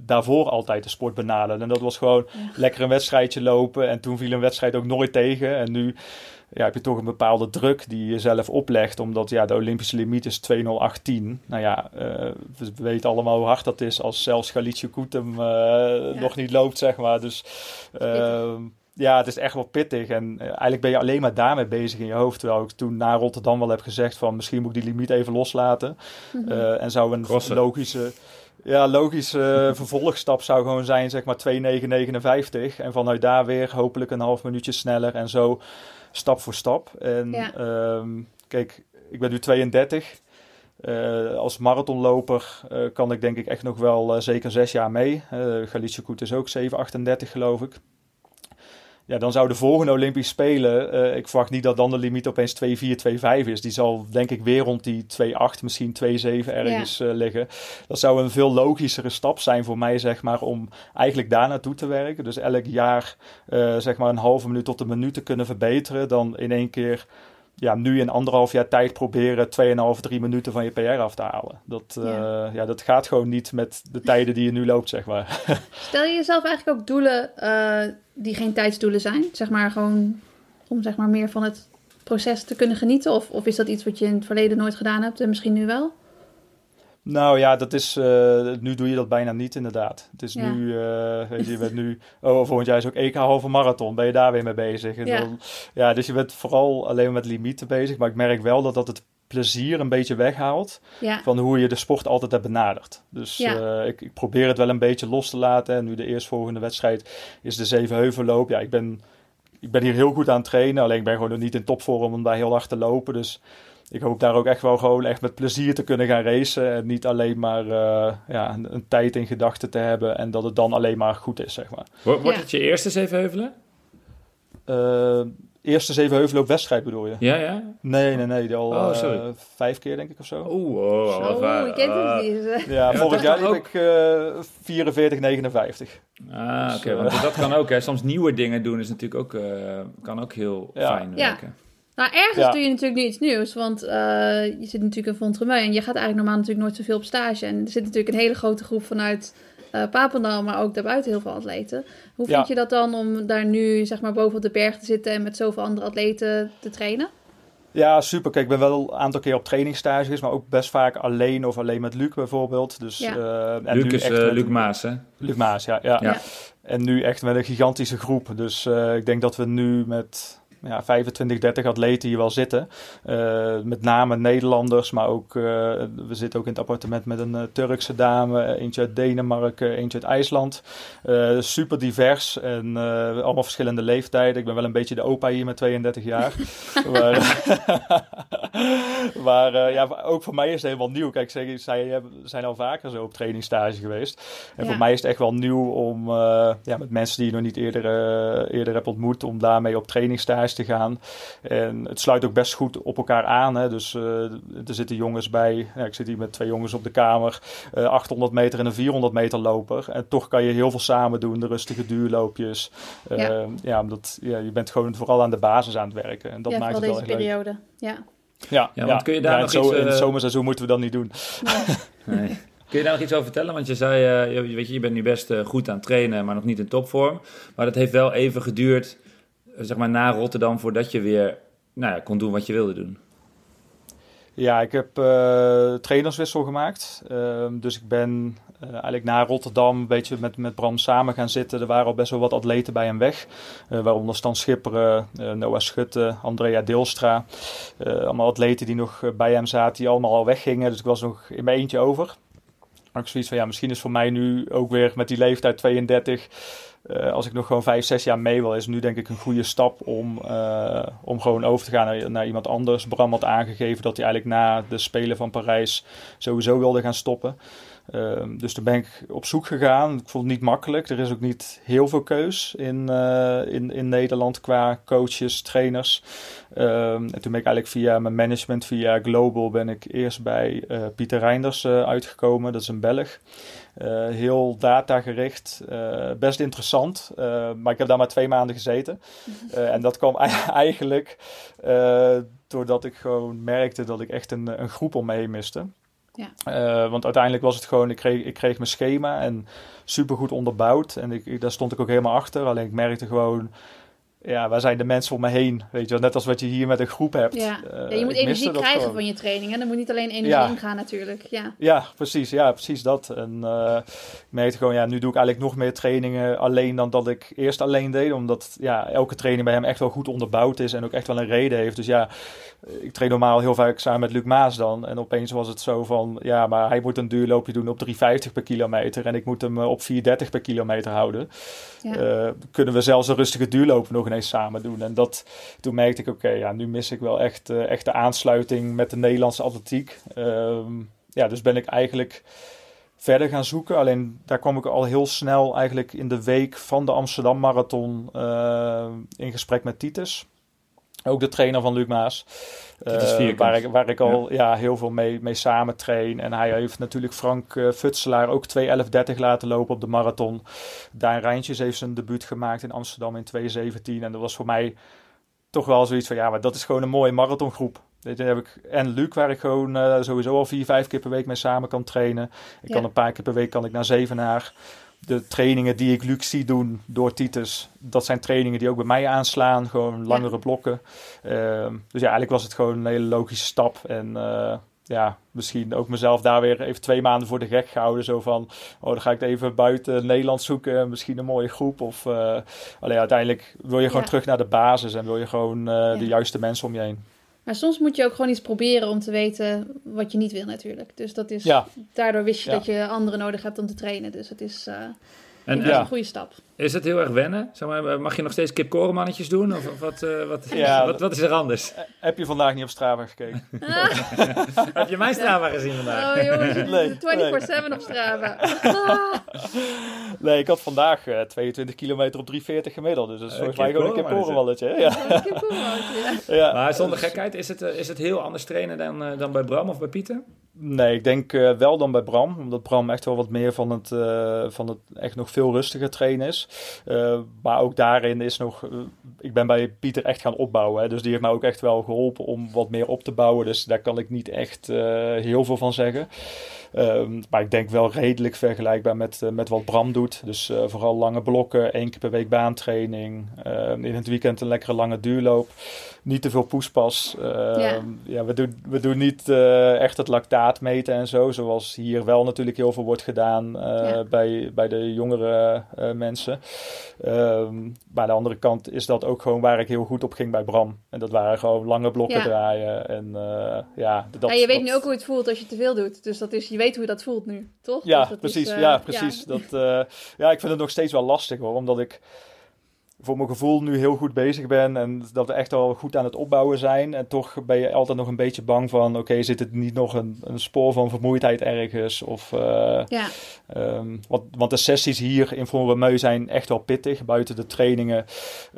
daarvoor altijd de sport benaderen. En dat was gewoon lekker een wedstrijdje lopen. En toen viel een wedstrijd ook nooit tegen. En nu ja, heb je toch een bepaalde druk die je zelf oplegt. Omdat ja, de Olympische limiet is 2.018. Nou ja, uh, we weten allemaal hoe hard dat is als zelfs Galicia Koetem uh, ja. nog niet loopt, zeg maar. Dus uh, ja, het is echt wel pittig. En uh, eigenlijk ben je alleen maar daarmee bezig in je hoofd. Terwijl ik toen naar Rotterdam wel heb gezegd van misschien moet ik die limiet even loslaten. Mm -hmm. en zou een Crossen. logische ja, logische vervolgstap zou gewoon zijn, zeg maar 2,959. En vanuit daar weer hopelijk een half minuutje sneller en zo stap voor stap. En ja. um, kijk, ik ben nu 32. Uh, als marathonloper uh, kan ik denk ik echt nog wel zeker zes jaar mee. Uh, Galicia Koet is ook 7,38 geloof ik. Ja, dan zou de volgende Olympische Spelen, uh, ik verwacht niet dat dan de limiet opeens 2-4, 2-5 is. Die zal denk ik weer rond die 2-8, misschien 2-7 ergens uh, liggen. Dat zou een veel logischere stap zijn voor mij, zeg maar, om eigenlijk daar naartoe te werken. Dus elk jaar, uh, zeg maar, een halve minuut tot een minuut te kunnen verbeteren. Dan in één keer ja, nu in anderhalf jaar tijd proberen 2,5, 3 minuten van je PR af te halen. Dat, ja. Uh, ja. dat gaat gewoon niet met de tijden die je nu loopt, zeg maar. Stel je jezelf eigenlijk ook doelen uh, die geen tijdsdoelen zijn? Zeg maar gewoon om zeg maar meer van het proces te kunnen genieten? Of, of is dat iets wat je in het verleden nooit gedaan hebt en misschien nu wel? Nou ja, dat is, uh, nu doe je dat bijna niet inderdaad. Het is ja. nu, uh, weet je, je bent nu, oh volgend jaar is ook EK halve marathon, ben je daar weer mee bezig. En ja. Dan, ja, dus je bent vooral alleen met limieten bezig, maar ik merk wel dat dat het plezier een beetje weghaalt ja. van hoe je de sport altijd hebt benaderd. Dus ja. uh, ik, ik, probeer het wel een beetje los te laten. En nu de eerstvolgende wedstrijd is de Zevenheuvelloop. Ja, ik ben, ik ben hier heel goed aan het trainen, alleen ik ben gewoon nog niet in topvorm om daar heel hard te lopen. Dus ik hoop daar ook echt wel gewoon echt met plezier te kunnen gaan racen. En niet alleen maar uh, ja, een, een, tijd in gedachten te hebben en dat het dan alleen maar goed is, zeg maar. Wordt ja. het je eerste Zevenheuvelen? Uh, eerste Zevenheuvelen op wedstrijd bedoel je? Ja, ja? Nee, nee, nee. Al oh, uh, vijf keer denk ik of zo. Oeh, oh, oh, oh, ik ken het niet. Ja, vorig jaar liep ik uh, 44, 59. Ah, oké. Okay, dus, want dat kan ook. Hè. Soms nieuwe dingen doen is natuurlijk ook, uh, kan ook heel ja. fijn werken. Nou, ergens ja. doe je natuurlijk niet iets nieuws, want uh, je zit natuurlijk in Fontremeu en je gaat eigenlijk normaal natuurlijk nooit zoveel op stage. En er zit natuurlijk een hele grote groep vanuit uh, Papendal, maar ook daarbuiten heel veel atleten. Hoe vind ja. je dat dan om daar nu zeg maar boven op de berg te zitten en met zoveel andere atleten te trainen? Ja, super. Kijk, ik ben wel een aantal keer op trainingstages, maar ook best vaak alleen of alleen met Luc bijvoorbeeld. Dus, Ja. eh, en Luc nu is echt eh, met Luc Maas, hè? Luc Maas, ja. ja. Ja. En nu echt met een gigantische groep. Dus eh, ik denk dat we nu met ja, 25, 30 atleten hier wel zitten. Eh, met name Nederlanders, maar ook eh, we zitten ook in het appartement met een eh, Turkse dame, eentje uit Denemarken, eentje uit IJsland. Super divers en allemaal verschillende leeftijden. Ik ben wel een beetje de opa hier met 32 jaar. maar maar ja, ook voor mij is het helemaal nieuw. Kijk, zij, zij zijn al vaker zo op trainingstage geweest. En Ja. voor mij is het echt wel nieuw om ja, met mensen die je nog niet eerder, eerder hebt ontmoet, om daarmee op trainingstage te gaan. En het sluit ook best goed op elkaar aan. Hè? Dus eh, er zitten jongens bij. Ja, ik zit hier met twee jongens op de kamer. eh, 800 meter en een 400 meter loper. En toch kan je heel veel samen doen. De rustige duurloopjes. Eh, Ja. ja. omdat ja, je bent gewoon vooral aan de basis aan het werken. En dat ja, maakt het deze wel heel leuk. periode. Ja. Ja, Ja, want kun je daar nog het zo- iets, In het eh, zomerseizoen moeten we dat niet doen. Nee. Kun je daar nog iets over vertellen? Want je zei, eh, je, weet je, je bent nu best eh, goed aan het trainen, maar nog niet in topvorm. Maar dat heeft wel even geduurd, eh, zeg maar, na Rotterdam, voordat je weer nou ja, kon doen wat je wilde doen. Ja, ik heb eh, trainerswissel gemaakt. Ehm, dus ik ben eh, eigenlijk na Rotterdam een beetje met, met Bram samen gaan zitten. Er waren al best wel wat atleten bij hem weg. Eh, waaronder Stan Schipperen, eh, Noah Schutte, Andrea Deelstra. Eh, allemaal atleten die nog eh, bij hem zaten, die allemaal al weggingen. Dus ik was nog in mijn eentje over. Maar ik zoiets van, ja, misschien is voor mij nu ook weer met die leeftijd 32... eh, als ik nog gewoon vijf, zes jaar mee wil, is nu denk ik een goede stap om, eh, om gewoon over te gaan naar, iemand anders. Bram had aangegeven dat hij eigenlijk na de Spelen van Parijs sowieso wilde gaan stoppen. Ehm, dus toen ben ik op zoek gegaan. Ik vond het niet makkelijk. Er is ook niet heel veel keus in, eh, in, in Nederland qua coaches, trainers. Ehm, en toen ben ik eigenlijk via mijn management, via Global, ben ik eerst bij Pieter Reinders uitgekomen. Dat is een Belg. Eh, heel datagericht, eh, best interessant. Eh, maar ik heb daar maar twee maanden gezeten. Eh, en dat kwam ei- eigenlijk doordat ik gewoon merkte dat ik echt een, een groep om me heen miste. Ja. Want uiteindelijk was het gewoon, ik kreeg, ik kreeg mijn schema en super goed onderbouwd. En ik, ik- daar stond ik ook helemaal achter. Alleen ik merkte gewoon, ja, waar zijn de mensen om me heen? Weet je, wel, net als wat je hier met een groep hebt. Ja. Eh, ja, je moet energie krijgen gewoon. van je training. En dan moet niet alleen energie Ja. ingaan natuurlijk. Ja. Ja, precies. Ja, precies dat. En eh, ik merkte gewoon, ja, nu doe ik eigenlijk nog meer trainingen alleen dan dat ik eerst alleen deed. Omdat ja, elke training bij hem echt wel goed onderbouwd is en ook echt wel een reden heeft. Dus ja, ik train normaal heel vaak samen met Luc Maas dan. En opeens was het zo van, ja, maar hij moet een duurloopje doen op 3,50 per kilometer. En ik moet hem eh, op 4,30 per kilometer houden. Ja. Kunnen we zelfs een rustige duurloop nog ineens samen doen. En dat, toen merkte ik, oké, ja, nu mis ik wel echt, eh, echt de aansluiting met de Nederlandse atletiek. Ehm, ja, dus ben ik eigenlijk verder gaan zoeken. Alleen daar kwam ik al heel snel eigenlijk in de week van de Amsterdam Marathon eh, in gesprek met Titus. Ook de trainer van Luc Maas. Eh, waar, ik, waar ik al ja. heel veel mee, mee samen train. En hij heeft natuurlijk Frank eh, Futselaar ook 2.11.30 laten lopen op de marathon. Daan Rijntjes heeft zijn debuut gemaakt in Amsterdam in 2017. En dat was voor mij toch wel zoiets van... Ja, maar dat is gewoon een mooie marathongroep. Heb ik en Luc, waar ik gewoon eh, sowieso al vier, vijf keer per week mee samen kan trainen. Ik Ja. kan een paar keer per week kan ik naar Zevenaar. De trainingen die ik Luc zie doen door Titus, dat zijn trainingen die ook bij mij aanslaan. Gewoon langere blokken. Ehm, dus ja, eigenlijk was het gewoon een hele logische stap. En eh, ja, misschien ook mezelf daar weer even twee maanden voor de gek gehouden. Zo van, oh, dan ga ik het even buiten Nederland zoeken. Misschien een mooie groep. Of uh, alleen uiteindelijk wil je gewoon Ja. terug naar de basis. En wil je gewoon eh, de juiste mensen om je heen. Maar soms moet je ook gewoon iets proberen om te weten wat je niet wil natuurlijk. Dus dat is, Ja. daardoor wist je Ja. dat je anderen nodig hebt om te trainen. Dus het is, eh, En, dat is Ja. een goede stap. Is het heel erg wennen? Zeg maar, mag je nog steeds kipkorenmannetjes doen? Of, of wat, eh, wat, Ja, wat, wat is er anders? Eh, Heb je vandaag niet op Strava gekeken? Heb je mijn Strava gezien vandaag? Oh jongens, Nee, zit 24-7 op Strava. Nee, ik had vandaag eh, 22 kilometer op 340 gemiddeld. Dus dat is Eh, volgens mij gewoon een kipkorenmannetje. Ja. Ja. Maar zonder gekheid, is het, eh, is het heel anders trainen dan, eh, dan bij Bram of bij Pieter? Nee, ik denk eh, wel dan bij Bram. Omdat Bram echt wel wat meer van het, eh, van het echt nog veel rustiger trainen is. Eh, maar ook daarin is nog... ik ben bij Pieter echt gaan opbouwen. Hè, dus die heeft mij ook echt wel geholpen om wat meer op te bouwen. Dus daar kan ik niet echt heel veel van zeggen. Ehm, maar ik denk wel redelijk vergelijkbaar met, eh, met wat Bram doet. Dus eh, vooral lange blokken, één keer per week baantraining. Ehm, in het weekend een lekkere lange duurloop. niet te veel poespas. ja. ja. we, doen, we doen niet echt het lactaat meten en zo, zoals hier wel natuurlijk heel veel wordt gedaan bij, bij de jongere mensen. Ehm, maar aan de andere kant is dat ook gewoon waar ik heel goed op ging bij Bram. En dat waren gewoon lange blokken draaien. En, ja, dat, ja, je weet nu ook hoe het voelt als je te veel doet. Dus dat is, je weet hoe dat voelt nu, toch? Ja, dus precies. ja, precies. Dat, ja, ik vind het nog steeds wel lastig hoor, omdat ik voor mijn gevoel nu heel goed bezig ben en dat we echt al goed aan het opbouwen zijn. En toch ben je altijd nog een beetje bang van, oké, zit het niet nog een, een spoor van vermoeidheid ergens? Of, uh, ja. Um, want, want de sessies hier in Von zijn echt wel pittig. Buiten de trainingen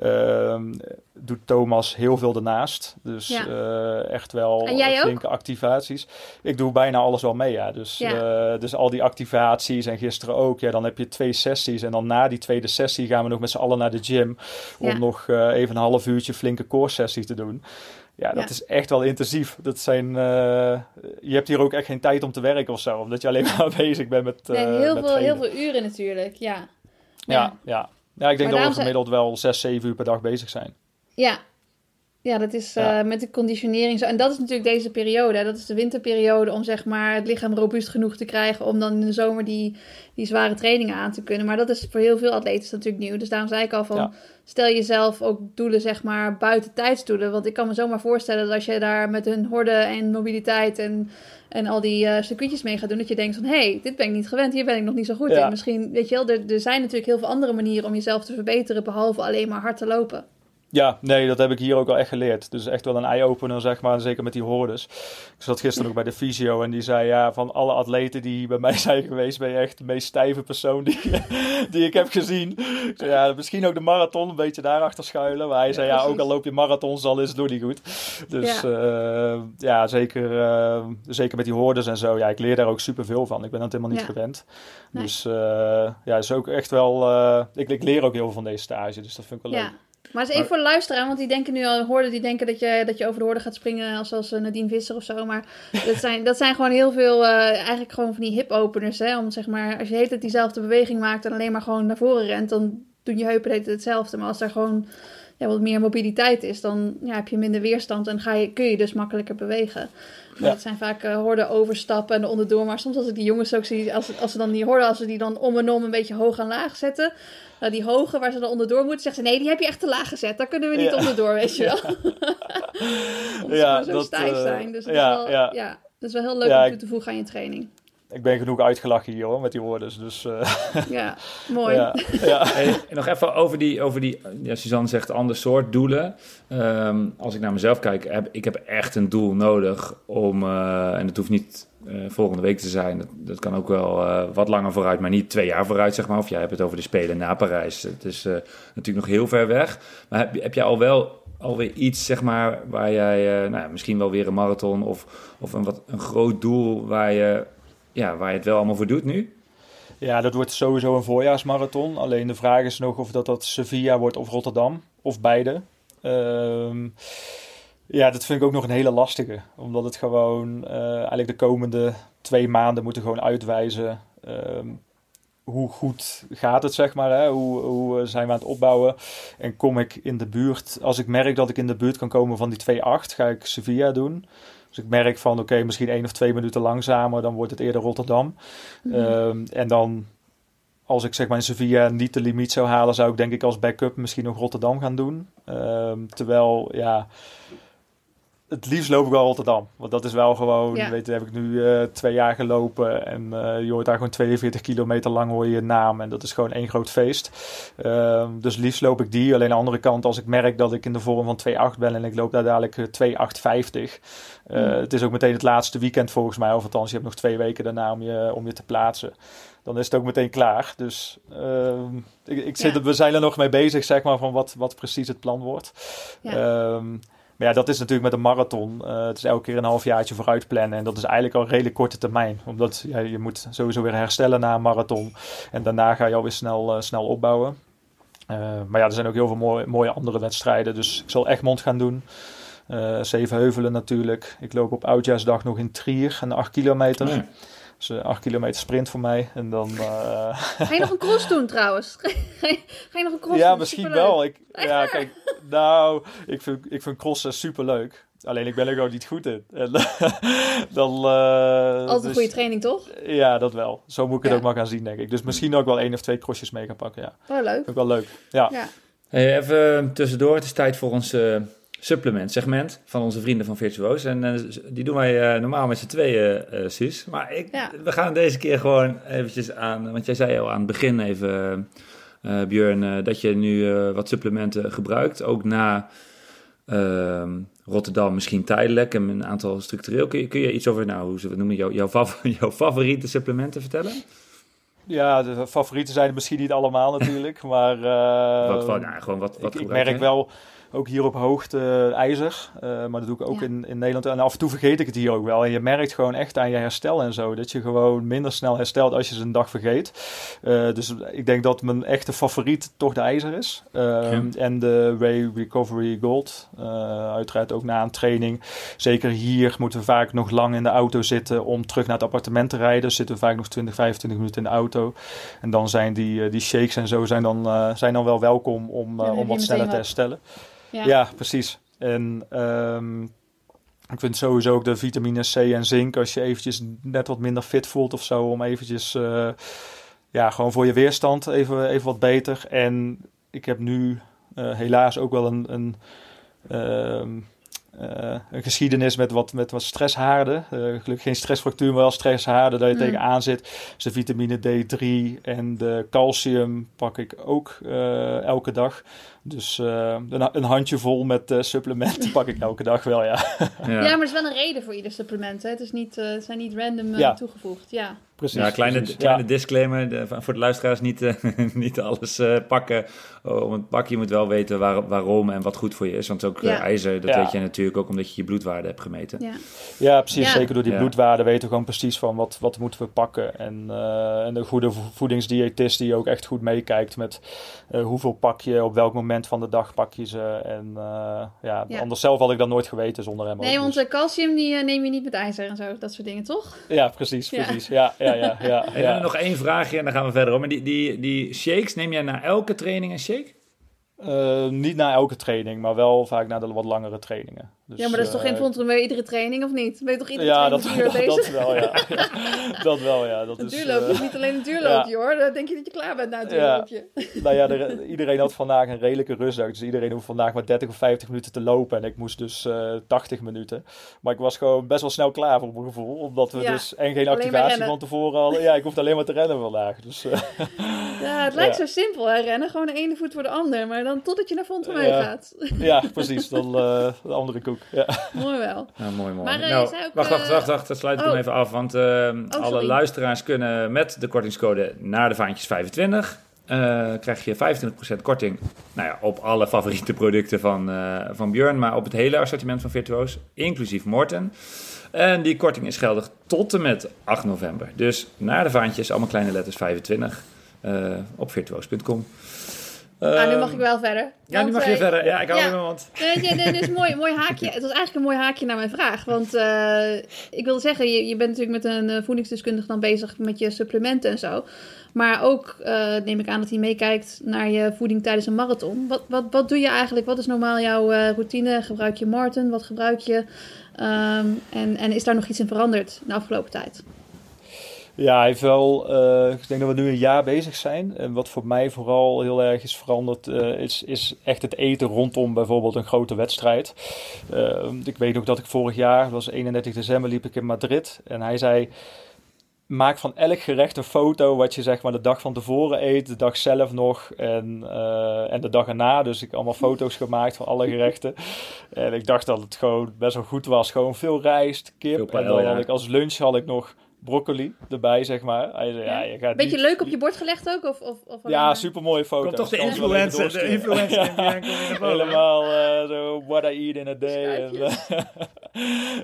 um, doet Thomas heel veel ernaast. Dus ja. uh, echt wel flinke activaties. Ik doe bijna alles wel mee, ja. Dus, ja. Uh, dus al die activaties en gisteren ook. Ja, dan heb je twee sessies en dan na die tweede sessie gaan we nog met z'n allen naar de gym om nog uh, even een half uurtje flinke core sessie te doen. Ja, dat is echt wel intensief. Dat zijn, je hebt hier ook echt geen tijd om te werken of zo, omdat je alleen maar bezig bent met. Nee, heel, veel, heel veel uren natuurlijk, ja. Ja, ja. ja. ik denk dat we gemiddeld wel 6, 7 uur per dag bezig zijn. Ja, ja, dat is uh, met de conditionering zo. En dat is natuurlijk deze periode. Dat is de winterperiode om zeg maar het lichaam robuust genoeg te krijgen om dan in de zomer die, die zware trainingen aan te kunnen. Maar dat is voor heel veel atleten natuurlijk nieuw. Dus daarom zei ik al van stel jezelf ook doelen zeg maar buiten tijdsdoelen. Want ik kan me zomaar voorstellen dat als je daar met hun horde en mobiliteit en, en al die uh, circuitjes mee gaat doen, dat je denkt van hé, hey, dit ben ik niet gewend, hier ben ik nog niet zo goed in. Misschien, weet je wel, er, er zijn natuurlijk heel veel andere manieren om jezelf te verbeteren behalve alleen maar hard te lopen. Ja, nee, dat heb ik hier ook al echt geleerd. Dus echt wel een eye-opener, zeg maar. Zeker met die hordes. Ik zat gisteren ook bij de fysio en die zei... Ja, van alle atleten die bij mij zijn geweest... ben je echt de meest stijve persoon die, die ik heb gezien. Zei, ja, misschien ook de marathon, een beetje daarachter schuilen. Maar hij zei, ja, ook al loop je marathons, al is het nog niet goed. Dus ja, uh, ja zeker, uh, zeker met die hordes en zo. Ja, ik leer daar ook super veel van. Ik ben dat helemaal niet gewend. Dus uh, ja, is ook echt wel... ik, ik leer ook heel veel van deze stage, dus dat vind ik wel leuk. Maar eens even voor de luisteraar, want die denken nu al, hoorden die denken dat je, dat je over de hoorde gaat springen als, als eh, Nadine Visser of zo. Maar dat zijn, dat zijn gewoon heel veel, uh, eigenlijk gewoon van die hip-openers. Hè? Om zeg maar, als je heet het diezelfde beweging maakt en alleen maar gewoon naar voren rent, dan doen je heupen het hetzelfde. Maar als er gewoon ja, wat meer mobiliteit is, dan ja, heb je minder weerstand en ga je, kun je dus makkelijker bewegen. Ja. dat zijn vaak uh, horden overstappen en onderdoor. Maar soms als ik die jongens ook zie, als, als ze dan die horden, als ze die dan om en om een beetje hoog en laag zetten, nou, die hoge waar ze dan onderdoor moeten, zeggen ze nee, die heb je echt te laag gezet. Daar kunnen we niet onderdoor, weet je wel. Omdat ja, ze zo dat, stijf uh, zijn. Dus dat, ja, is wel, ja. ja. dat is wel heel leuk om toe te voegen aan je training ik ben genoeg uitgelachen hier hoor, met die woorden. Dus, uh... Ja, mooi. ja, ja. Hey, nog even over die, over die ja, Suzanne zegt, ander soort doelen. Um, als ik naar mezelf kijk, heb ik heb echt een doel nodig om, uh, en het hoeft niet uh, volgende week te zijn. Dat, dat kan ook wel uh, wat langer vooruit, maar niet twee jaar vooruit, zeg maar. Of jij hebt het over de Spelen na Parijs. Het is uh, natuurlijk nog heel ver weg. Maar heb, heb jij al wel alweer iets, zeg maar, waar jij nou, misschien wel weer een marathon of, of een, wat, een groot doel waar je, ja, waar je het wel allemaal voor doet nu? Ja, dat wordt sowieso een voorjaarsmarathon. Alleen de vraag is nog of dat, dat Sevilla wordt of Rotterdam, of beide. Ehm ja, dat vind ik ook nog een hele lastige. Omdat het gewoon uh, eigenlijk de komende twee maanden moeten gewoon uitwijzen. Um, hoe goed gaat het, zeg maar? Hè? Hoe, hoe zijn we aan het opbouwen? En kom ik in de buurt, als ik merk dat ik in de buurt kan komen van die 2-8, ga ik Sevilla doen. Als ik merk van oké, misschien één of twee minuten langzamer, dan wordt het eerder Rotterdam. Mm -hmm. um, en dan als ik zeg maar in Sevilla niet de limiet zou halen, zou ik denk ik als backup misschien nog Rotterdam gaan doen. Um, terwijl, ja, het liefst loop ik wel Rotterdam. Want dat is wel gewoon, ja. weet je, heb ik nu uh, twee jaar gelopen. En uh, je hoort daar gewoon 42 kilometer lang hoor je je naam. En dat is gewoon één groot feest. Uh, dus liefst loop ik die. Alleen aan de andere kant, als ik merk dat ik in de vorm van 2,8 ben en ik loop daar dadelijk 2,850. Mm. Het is ook meteen het laatste weekend volgens mij. Of althans, je hebt nog twee weken daarna om je, om je te plaatsen. Dan is het ook meteen klaar. Dus ehm, ik, ik zit, ja. we zijn er nog mee bezig, zeg maar, van wat, wat precies het plan wordt. Ja. Ehm, maar ja, dat is natuurlijk met een marathon. Uh, het is elke keer een halfjaartje vooruit plannen. En dat is eigenlijk al een redelijk korte termijn. Omdat ja, je moet sowieso weer herstellen na een marathon. En daarna ga je alweer snel, uh, snel opbouwen. Uh, maar ja, er zijn ook heel veel mooie, mooie andere wedstrijden. Dus ik zal Egmond gaan doen. Zevenheuvelen natuurlijk. Ik loop op Oudjaarsdag nog in Trier, een 8 kilometer. Dus uh, acht kilometer sprint voor mij. En dan... Ga je nog een cross doen trouwens? Ga je, ga je nog een cross ja, doen? misschien Superleuk. wel. Ik, ja, kijk, nou, ik vind, ik vind crossen super leuk. Alleen ik ben er gewoon niet goed in. En, dan, uh, Altijd een goede training, toch? Ja, dat wel. Zo moet ik het Ja. ook maar gaan zien, denk ik. Dus misschien ook wel één of twee crossjes mee gaan pakken, ja. Oh, leuk. Ook wel leuk, ja. Ja. Hey, even tussendoor, het is tijd voor ons eh, supplement segment van onze vrienden van Virtuoos. En eh, die doen wij eh, normaal met z'n tweeën, eh Suus. Maar ik, Ja. we gaan deze keer gewoon eventjes aan, want jij zei al aan het begin even, eh Björn, dat je nu eh, wat supplementen gebruikt. Ook na ehm, Rotterdam misschien tijdelijk en een aantal structureel. Kun je, kun je iets over, nou, hoe ze het noemen, jouw, jouw, fav- jouw favoriete supplementen vertellen? Ja, de favorieten zijn misschien niet allemaal natuurlijk, maar... eh, wat, van, nou, gewoon wat, wat ik, ik merk wel ook hier op hoogte eh, ijzer, eh, maar dat doe ik ook Ja. in, in Nederland. En af en toe vergeet ik het hier ook wel. En je merkt gewoon echt aan je herstel en zo, dat je gewoon minder snel herstelt als je ze een dag vergeet. Eh, dus ik denk dat mijn echte favoriet toch de ijzer is. Ehm, En de Ray Recovery Gold, eh, uiteraard ook na een training. Zeker hier moeten we vaak nog lang in de auto zitten om terug naar het appartement te rijden. Dus zitten we vaak nog 20, 25 minuten in de auto. En dan zijn die, die shakes en zo zijn dan, eh, zijn dan wel welkom om, om wat sneller te herstellen. Ja. Ja, precies. En ehm, ik vind sowieso ook de vitamine C en zink, als je eventjes net wat minder fit voelt of zo, om eventjes, eh, ja, gewoon voor je weerstand even, even wat beter. En ik heb nu eh, helaas ook wel een, een, ehm, eh, een geschiedenis met wat, met wat stresshaarden. Gelukkig geen stressfractuur, maar wel stresshaarden dat je Mm. tegenaan zit. Dus de vitamine D3 en de calcium pak ik ook elke dag. Dus eh, een, een handje vol met eh, supplementen pak ik elke dag wel, ja. Ja. Ja, maar er is wel een reden voor ieder supplement. Hè? Het, is niet, eh, het zijn niet random eh, Ja. toegevoegd. Ja. Precies. Ja, kleine, precies. kleine Ja. disclaimer de- voor de luisteraars: niet, niet alles eh, pakken oh, om het pakken. Je moet wel weten waar, waarom en wat goed voor je is. Want ook ijzer, dat Ja. weet je natuurlijk ook omdat je je bloedwaarde hebt gemeten. Ja. Ja, precies. Ja. Zeker door die Ja. bloedwaarden weten we gewoon precies van wat, wat moeten we pakken. En, eh, en een goede vo- voedingsdiëtist die ook echt goed meekijkt met eh, hoeveel pak je, op welk moment van de dag pak je ze. En eh, ja, Ja. anders zelf had ik dat nooit geweten zonder hem. Nee, ook, want dus- eh, calcium die, eh, neem je niet met ijzer en zo. Dat soort dingen, toch? Ja, precies, Ja. precies. Ja, ja, ja, ja. En dan nog één vraagje en dan gaan we verder. om. Maar die, die, die shakes, neem jij na elke training een shake? Eh, niet na elke training, maar wel vaak na de wat langere trainingen. Dus, ja, maar dat is toch eh, geen Fontein bij iedere training, of niet? Ben je toch iedere Ja, dat, training uur dat, bezig? wel, ja. dat wel, ja. Dat Een is, duurloopje eh, is niet alleen een duurloopje, hoor. Dan denk je dat je klaar bent na het Ja. duurloopje. nou ja, de- iedereen had vandaag een redelijke rustdag. Dus iedereen hoeft vandaag maar 30 of 50 minuten te lopen. En ik moest dus eh 80 minuten. Maar ik was gewoon best wel snel klaar voor mijn gevoel. Omdat we dus en geen activatie van tevoren hadden. Ja, ik hoefde alleen maar te rennen vandaag. Dus eh, Ja, het lijkt zo simpel, hè, rennen. Gewoon de ene voet voor de ander. Maar dan totdat je naar Fontein Ja. gaat. ja, precies. Dan eh, de andere koek. Ja. Mooi wel. Nou, mooi, mooi. Maar, eh, nou, ook, wacht, wacht, eh, wacht, wacht. Dat sluit ik oh. hem even af. Want eh, alle sorry. luisteraars kunnen met de kortingscode naar de vaantjes 25... eh, krijg je 25% korting nou ja, op alle favoriete producten van, eh, van Björn, maar op het hele assortiment van Virtuoos, inclusief Morten. En die korting is geldig tot en met 8 november. Dus naar de vaantjes, allemaal kleine letters 25 eh, op virtuoos.com. ah, nu mag ik wel verder. Ja, nu Want, mag je eh, verder. Ja, ik hou ja. mond. Nee, dit is een mooi, mooi haakje. Het was eigenlijk een mooi haakje naar mijn vraag. Want eh, ik wilde zeggen, je, je bent natuurlijk met een eh, voedingsdeskundige dan bezig met je supplementen en zo. Maar ook eh, neem ik aan dat hij meekijkt naar je voeding tijdens een marathon. Wat, wat, wat doe je eigenlijk? Wat is normaal jouw eh, routine? Gebruik je Martin? Wat gebruik je? Ehm, en, en is daar nog iets in veranderd de afgelopen tijd? Ja, hij heeft wel. eh, ik denk dat we nu een jaar bezig zijn. En wat voor mij vooral heel erg is veranderd, eh, is, is echt het eten rondom bijvoorbeeld een grote wedstrijd. Eh, ik weet ook dat ik vorig jaar, dat was 31 december, liep ik in Madrid. En hij zei. Maak van elk gerecht een foto wat je zeg maar de dag van tevoren eet, de dag zelf nog en, en de dag erna. Dus ik heb allemaal foto's gemaakt van alle gerechten. En ik dacht dat het gewoon best wel goed was. Gewoon veel rijst, kip. Veel en dan had ik als lunch had ik nog broccoli erbij, zeg maar. Hij zei, ja, je gaat Beetje niet... leuk op je bord gelegd ook? Of, of, of Ja, maar- super mooie foto's. Komt toch de influencer, de influencer in Ja, boven. Helemaal eh, zo, what I eat in a day. En,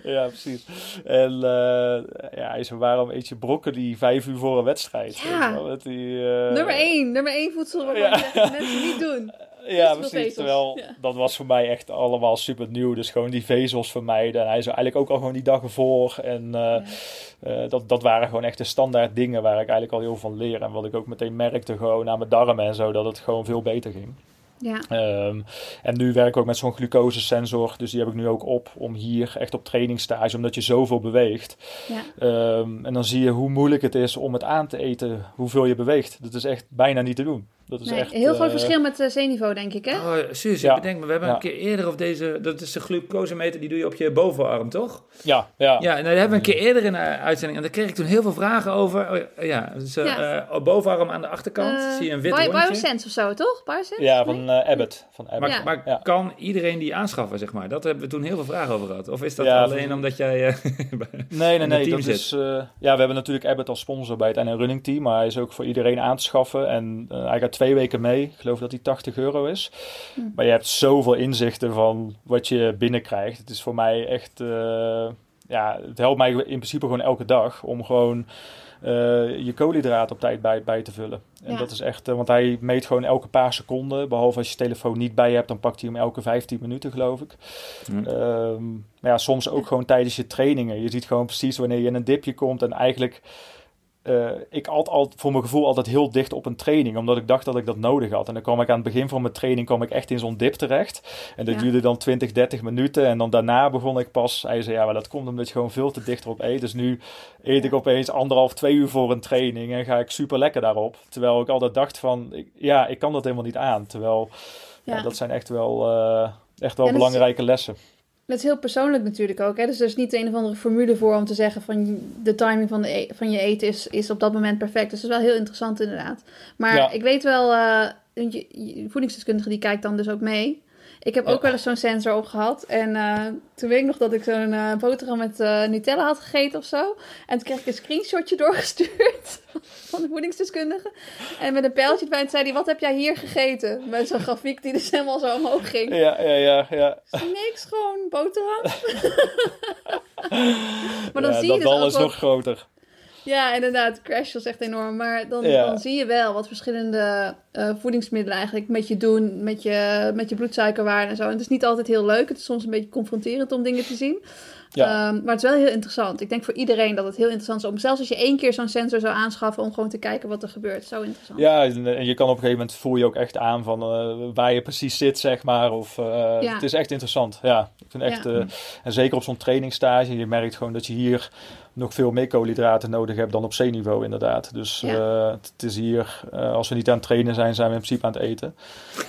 ja, precies. En eh, ja, hij zei, waarom eet je broccoli vijf uur voor een wedstrijd? Ja. Wel, die, eh, Nummer één, nummer één voedsel waarvan Ja. je zegt, mensen niet doen. Ja, precies. Terwijl dat was voor mij echt allemaal super nieuw. Dus gewoon die vezels vermijden. En hij zou eigenlijk ook al gewoon die dag ervoor. En uh, dat, dat waren gewoon echt de standaard dingen waar ik eigenlijk al heel van leer. En wat ik ook meteen merkte gewoon aan mijn darmen en zo, dat het gewoon veel beter ging. Ja. Um, en nu werk ik ook met zo'n glucosesensor. Dus die heb ik nu ook op om hier echt op trainingstage, omdat je zoveel beweegt. Ja. Um, en dan zie je hoe moeilijk het is om het aan te eten, hoeveel je beweegt. Dat is echt bijna niet te doen. Dat is nee, echt, heel groot uh, verschil met uh, zeeniveau, denk ik, hè? Oh, Suus, Ja. ik bedenk me, we hebben Ja. een keer eerder op deze... Dat is de glucosemeter, die doe je op je bovenarm, toch? Ja, ja. Ja, en daar hebben we een keer eerder in de uitzending... En daar kreeg ik toen heel veel vragen over. Oh, ja, dus, eh, Ja. eh, bovenarm aan de achterkant Eh, zie je een wit Bio- rondje. Biosense of zo, toch? Biosense? Ja, Nee? van eh, Abbott. Van Abbott. Maar, Ja. maar Ja. kan iedereen die aanschaffen, zeg maar? Dat hebben we toen heel veel vragen over gehad. Of is dat Ja, alleen van- omdat jij... eh, Nee, nee, nee. team Dat zit. is, eh, ja, we hebben natuurlijk Abbott als sponsor bij het NN Running Team. Maar hij is ook voor iedereen aan te schaffen. En eh, hij gaat twee weken mee. Ik geloof dat hij 80 euro is. Hm. Maar je hebt zoveel inzichten van wat je binnenkrijgt. Het is voor mij echt... eh, ja, het helpt mij in principe gewoon elke dag om gewoon... eh, je koolhydraten op tijd bij, bij te vullen. En Ja. dat is echt, eh, want hij meet gewoon elke paar seconden. Behalve als je telefoon niet bij je hebt, dan pakt hij hem elke 15 minuten, geloof ik. Hm. Ehm, maar ja, soms ook gewoon tijdens je trainingen. Je ziet gewoon precies wanneer je in een dipje komt. En eigenlijk, eh, ik altijd al, voor mijn gevoel altijd heel dicht op een training. Omdat ik dacht dat ik dat nodig had. En dan kwam ik aan het begin van mijn training kwam ik echt in zo'n dip terecht. En dat Ja. duurde dan 20, 30 minuten. En dan daarna begon ik pas. Hij zei, ja, maar dat komt omdat je gewoon veel te dicht erop eet. Dus nu eet ik opeens anderhalf, twee uur voor een training. En ga ik super lekker daarop. Terwijl ik altijd dacht van, ik- ja, ik kan dat helemaal niet aan. Terwijl, ja, Ja. dat zijn echt wel, eh, echt wel is- belangrijke lessen. Dat is heel persoonlijk natuurlijk ook. Hè? Dus er is niet een of andere formule voor om te zeggen van de timing van, de e- van je eten is, is op dat moment perfect. Dus dat is wel heel interessant inderdaad. Maar Ja. ik weet wel, je voedingsdeskundige die kijkt dan dus ook mee. Ik heb ook Ja. wel eens zo'n sensor opgehad. En eh, toen weet ik nog dat ik zo'n eh, boterham met eh, Nutella had gegeten of zo. En toen kreeg ik een screenshotje doorgestuurd van de voedingsdeskundige. En met een pijltje erbij en zei hij, wat heb jij hier gegeten? Met zo'n grafiek die dus helemaal zo omhoog ging. Ja, ja, ja, ja. Niks, gewoon boterham. maar dan ja, zie je dat dus ook is wel- nog groter. Ja, inderdaad, crash was echt enorm. Maar dan, Ja. dan zie je wel wat verschillende eh, voedingsmiddelen eigenlijk met je doen, met je, met je bloedsuikerwaarde en zo. En het is niet altijd heel leuk. Het is soms een beetje confronterend om dingen te zien. Ja. Ehm, maar het is wel heel interessant. Ik denk voor iedereen dat het heel interessant is om, zelfs als je één keer zo'n sensor zou aanschaffen, om gewoon te kijken wat er gebeurt. Zo interessant. Ja, en en je kan op een gegeven moment voel je ook echt aan van eh, waar je precies zit, zeg maar. Of, eh, Ja. Het is echt interessant. Ja, ik vind echt, Ja. eh, en zeker op zo'n trainingsstage, je merkt gewoon dat je hier nog veel meer koolhydraten nodig hebt dan op zeeniveau inderdaad. Dus Ja. eh, het is hier, eh, als we niet aan het trainen zijn, zijn we in principe aan het eten.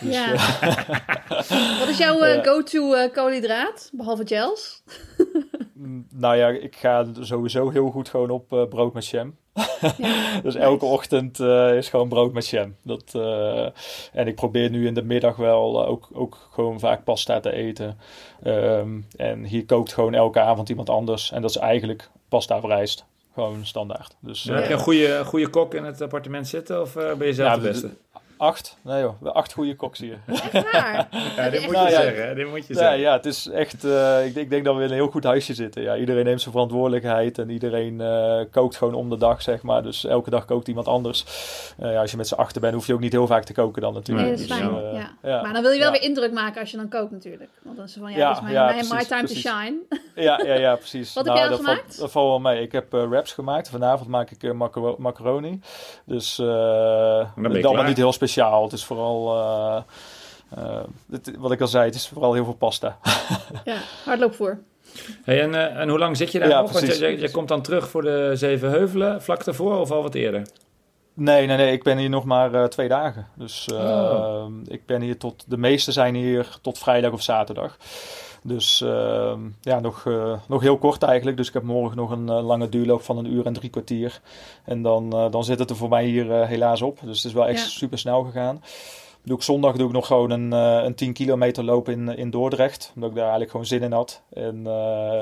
Dus, Ja. eh, Wat is jouw go-to koolhydraat, behalve gels? Mm, Nou ja, ik ga sowieso heel goed gewoon op brood met jam. Ja. dus elke Nice. ochtend is gewoon brood met jam. Dat, en ik probeer nu in de middag wel ook, ook gewoon vaak pasta te eten. Ehm, en hier kookt gewoon elke avond iemand anders. En dat is eigenlijk pasta of rijst. Gewoon standaard. Dus Dan eh, heb je een goede, goede kok in het appartement zitten of eh, ben je zelf Ja, de beste? Acht, nee joh, acht goede koks hier. Echt waar? Ja, dit moet Nou je ja. zeggen. hè, Dit moet je Ja, zeggen. ja, het is echt. eh, ik, denk- ik denk dat we in een heel goed huisje zitten. Ja, iedereen neemt zijn verantwoordelijkheid en iedereen eh, kookt gewoon om de dag, zeg maar. Dus elke dag kookt iemand anders. Eh, ja, als je met z'n achter bent, hoef je ook niet heel vaak te koken dan natuurlijk. Nee, dat is Dus, fijn. eh, ja. ja. Maar dan wil je wel Ja. weer indruk maken als je dan kookt natuurlijk. Want dan is het van, ja, Ja, dit is mijn, ja, my time precies. to shine. Ja, ja, ja, precies. Wat heb jij al dat gemaakt? Valt, dat valt wel mee. Ik heb eh, wraps gemaakt. Vanavond maak ik macaro- macaroni. Dus eh ben klaar. niet heel speciaal. Het is vooral... eh, eh, het- wat ik al zei, het is vooral heel veel pasta. Ja, hardloopvoer. Hey, en, eh, en hoe lang zit je daar Ja, nog? Want precies. je, je, je komt dan terug voor de Zeven Heuvelen, vlak daarvoor of al wat eerder? Nee, nee, nee. Ik ben hier nog maar eh, twee dagen. Dus Oh. ik ben hier tot... De meeste zijn hier tot vrijdag of zaterdag. Dus eh, ja, nog, eh, nog heel kort eigenlijk. Dus ik heb morgen nog een eh, lange duurloop van een uur en drie kwartier. En dan, eh, dan zit het er voor mij hier helaas op. Dus het is wel echt Ja. super snel gegaan. Doe ik zondag doe ik nog gewoon een, een 10 kilometer loop in, in Dordrecht. Omdat ik daar eigenlijk gewoon zin in had. En,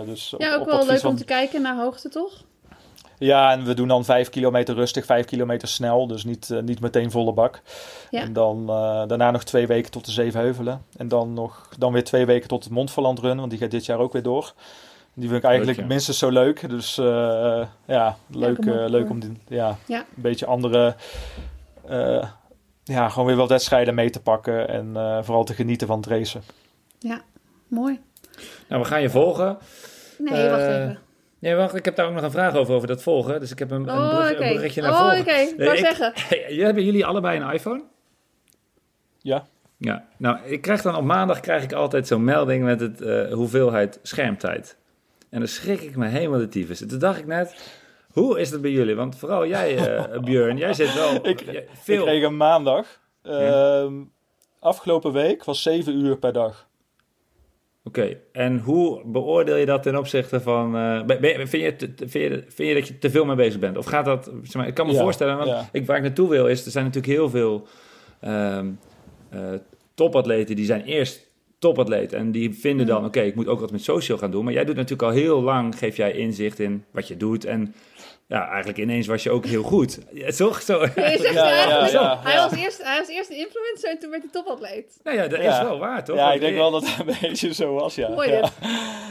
dus op- Ja, ook wel leuk om te kijken naar hoogte, toch? Ja, en we doen dan vijf kilometer rustig, vijf kilometer snel. Dus niet, eh, niet meteen volle bak. Ja. En dan eh, daarna nog twee weken tot de Zevenheuvelen. En dan, nog, dan weer twee weken tot het Montferland Run. Want die gaat dit jaar ook weer door. Die vind ik eigenlijk Leuk, ja. minstens zo leuk. Dus eh, ja, leuk, leuk om die, ja, Ja. een beetje andere... eh, ja, gewoon weer wat wedstrijden mee te pakken en vooral te genieten van het racen. Ja, mooi. Nou, we gaan je volgen. Nee, wacht even. Nee, wacht, ik heb daar ook nog een vraag over, over dat volgen. Dus ik heb een, oh, een, een berichtje naar oh, volgen. Oh, oké. Okay. Nee, zeggen. hebben jullie allebei een iPhone? Ja. Ja, nou, ik krijg dan op maandag krijg ik altijd zo'n melding met het uh, hoeveelheid schermtijd. En dan schrik ik me helemaal de tyfus. toen dacht ik net, hoe is dat bij jullie? Want vooral jij, uh, Björn, jij zit wel ik, veel... Ik kreeg een maandag. Uh, Afgelopen week was 7 uur per dag. Oké, en hoe beoordeel je dat ten opzichte van... Uh, ben, vind, je vind, je, vind je dat je te veel mee bezig bent? Of gaat dat... Zeg maar, ik kan me voorstellen, want ik, waar ik naartoe wil is... Er zijn natuurlijk heel veel uh, uh, topatleten die zijn eerst topatleet. En die vinden dan, mm. oké, ik moet ook wat met social gaan doen. Maar jij doet natuurlijk al heel lang, geef jij inzicht in wat je doet. En ja, eigenlijk ineens was je ook heel goed. Ja, toch? Zo. Ja, ja, ja, hij, was eerst, hij was eerst de influencer en toen werd hij topatleet. Nou ja, dat is wel waar, toch? Ja, ik denk wel dat het een beetje zo was, ja. Mooi dit.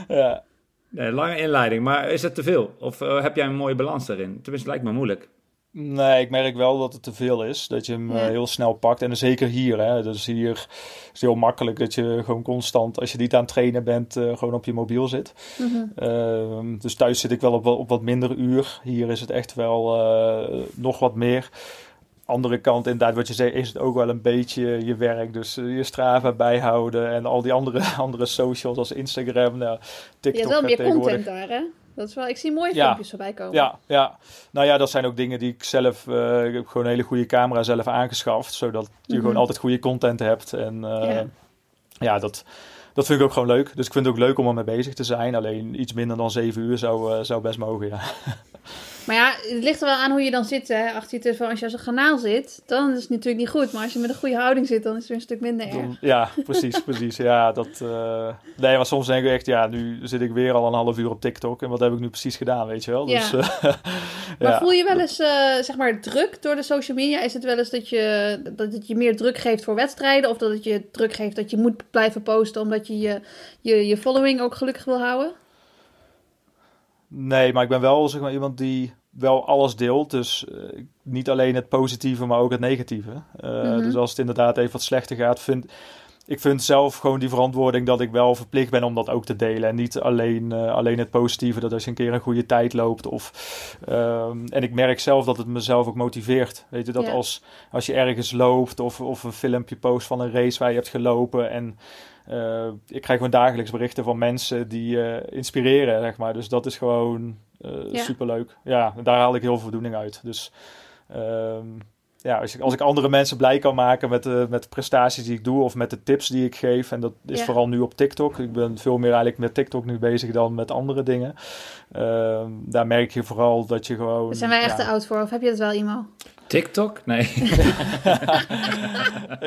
Ja. Nee, lange inleiding, maar is het te veel? Of uh, heb jij een mooie balans daarin? Tenminste, het lijkt me moeilijk. Nee, ik merk wel dat het te veel is. Dat je hem ja. heel snel pakt. En zeker hier. Hè. Dus hier is het heel makkelijk dat je gewoon constant, als je niet aan het trainen bent, uh, gewoon op je mobiel zit. Mm -hmm. uh, dus thuis zit ik wel op, op wat minder uur. Hier is het echt wel uh, nog wat meer. Andere kant, inderdaad, wat je zei, is het ook wel een beetje je werk. Dus je Strava bijhouden en al die andere, andere socials als Instagram, nou, TikTok. Je hebt wel meer content daar, hè? Dat is wel, ik zie mooie ja. filmpjes voorbij komen. Ja, ja, nou ja, dat zijn ook dingen die ik zelf, uh, ik heb gewoon een hele goede camera zelf aangeschaft, zodat je -hmm. gewoon altijd goede content hebt. En uh, ja. ja, dat, dat vind ik ook gewoon leuk. Dus ik vind het ook leuk om ermee bezig te zijn. Alleen iets minder dan zeven uur zou, uh, zou best mogen, ja. Maar ja, het ligt er wel aan hoe je dan zit hè, achter je telefoon. Als je als een kanaal zit, dan is het natuurlijk niet goed. Maar als je met een goede houding zit, dan is het weer een stuk minder erg. Ja, precies, precies. Ja, dat... Uh... Nee, maar soms denk ik echt, ja, nu zit ik weer al een half uur op TikTok. En wat heb ik nu precies gedaan, weet je wel? Ja. Dus, uh, maar ja. voel je wel eens, uh, zeg maar, druk door de social media? Is het wel eens dat, je, dat het je meer druk geeft voor wedstrijden? Of dat het je druk geeft dat je moet blijven posten omdat je je, je, je following ook gelukkig wil houden? Nee, maar ik ben wel zeg maar, iemand die wel alles deelt. Dus uh, niet alleen het positieve, maar ook het negatieve. Uh, mm -hmm. Dus als het inderdaad even wat slechter gaat, vind ik vind zelf gewoon die verantwoording dat ik wel verplicht ben om dat ook te delen. En niet alleen, uh, alleen het positieve, dat als je een keer een goede tijd loopt. Of, um, en ik merk zelf dat het mezelf ook motiveert. Weet je, dat ja. als, als je ergens loopt of, of een filmpje post van een race waar je hebt gelopen. En uh, ik krijg gewoon dagelijks berichten van mensen die uh, inspireren, zeg maar. Dus dat is gewoon ja. superleuk. Ja, daar haal ik heel veel voldoening uit. Dus um, ja, als ik, als ik andere mensen blij kan maken met de, met de prestaties die ik doe of met de tips die ik geef. En dat is ja. vooral nu op TikTok. Ik ben veel meer eigenlijk met TikTok nu bezig dan met andere dingen. Uh, daar merk je vooral dat je gewoon... Daar zijn wij echt ja. te oud voor. Of heb je dat wel, Imo? TikTok? Nee.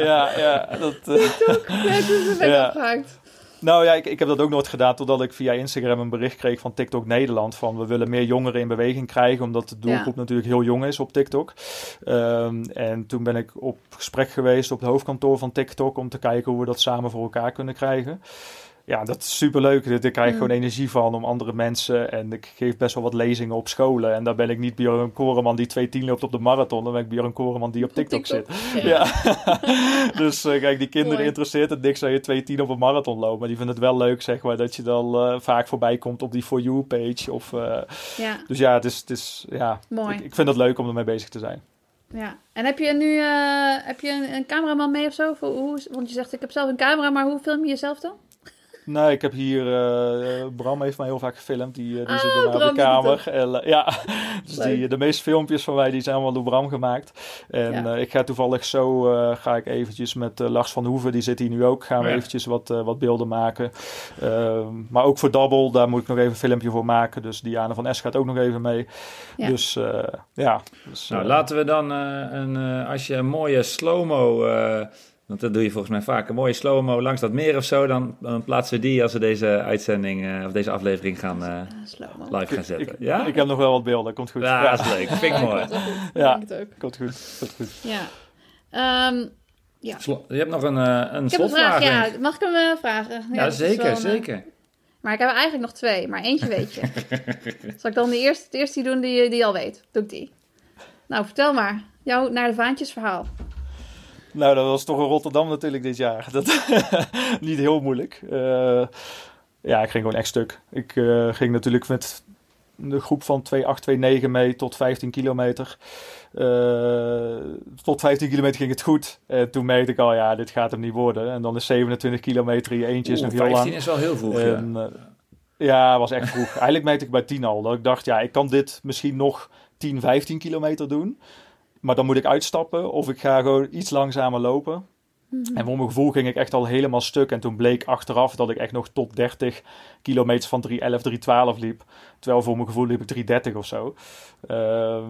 ja, ja. Dat, uh... TikTok? Ja, het is een beetje ja. opgehangt. Nou ja, ik, ik heb dat ook nooit gedaan totdat ik via Instagram een bericht kreeg van TikTok Nederland. Van we willen meer jongeren in beweging krijgen, omdat de doelgroep ja. natuurlijk heel jong is op TikTok. Um, en toen ben ik op gesprek geweest op het hoofdkantoor van TikTok om te kijken hoe we dat samen voor elkaar kunnen krijgen ja, dat is super leuk. Daar krijg ik mm. gewoon energie van om andere mensen. En ik geef best wel wat lezingen op scholen. En daar ben ik niet Björn Koreman die 2.10 loopt op de marathon. Dan ben ik Björn Koreman die op TikTok, TikTok. zit. Ja. ja. dus uh, kijk, die kinderen Mooi. interesseert het niks dat je 2.10 op een marathon loopt. Maar die vinden het wel leuk, zeg maar, dat je dan uh, vaak voorbij komt op die For You page. Of, uh, ja. Dus ja, het is, het is ja, Mooi. Ik, ik vind het leuk om ermee bezig te zijn. Ja, en heb je nu heb je een, een cameraman mee of zo? Voor, hoe, want je zegt, ik heb zelf een camera, maar hoe film je jezelf dan? Nee, ik heb hier... Uh, Bram heeft mij heel vaak gefilmd. Die, die ah, zit bij mij op de kamer. En, uh, ja, dus die, de meeste filmpjes van mij die zijn allemaal door Bram gemaakt. En ja. uh, ik ga toevallig zo... ga ik eventjes met Lars van Hoeven, die zit hier nu ook. Gaan we ja. eventjes wat, wat beelden maken. Ehm, maar ook voor Double, daar moet ik nog even een filmpje voor maken. Dus Diana van S gaat ook nog even mee. Ja. Dus ja. Dus, nou, laten we dan een... als je een mooie slow-mo want dat doe je volgens mij vaak. Een mooie slow-mo langs dat meer of zo. Dan, dan plaatsen we die als we deze uitzending uh, of deze aflevering gaan uh, live gaan zetten. Ik, ja? ik heb nog wel wat beelden. Komt goed. Ja, dat is leuk. Vind ik mooi. Ja, komt goed. Komt goed. Ja. Um, ja. Je hebt nog een, uh, een ik heb een vraag. Ja, mag ik hem vragen? Ja, ja zeker, zeker. Maar ik heb eigenlijk nog twee, maar eentje weet je. Zal ik dan de eerste, de eerste doen die, die je al weet? Doe ik die. Nou, vertel maar. Jouw naar de vaantjes verhaal. Nou, dat was toch in Rotterdam natuurlijk dit jaar. Dat, niet heel moeilijk. Uh, ja, ik ging gewoon echt stuk. Ik uh, ging natuurlijk met de groep van 2829 mee tot 15 kilometer. Uh, tot 15 kilometer ging het goed. En toen merkte ik al, ja, dit gaat hem niet worden. En dan is 27 kilometer in je eentje is nog heel 15 lang. 15 is wel heel vroeg, en, ja. ja, was echt vroeg. Eigenlijk merkte ik bij 10 al. Dat ik dacht, ja, ik kan dit misschien nog 10, 15 kilometer doen. Maar dan moet ik uitstappen of ik ga gewoon iets langzamer lopen. Mhm. En voor mijn gevoel ging ik echt al helemaal stuk. En toen bleek achteraf dat ik echt nog tot 30 kilometer van 311, 312 liep. Terwijl voor mijn gevoel liep ik 330 of zo. Uh,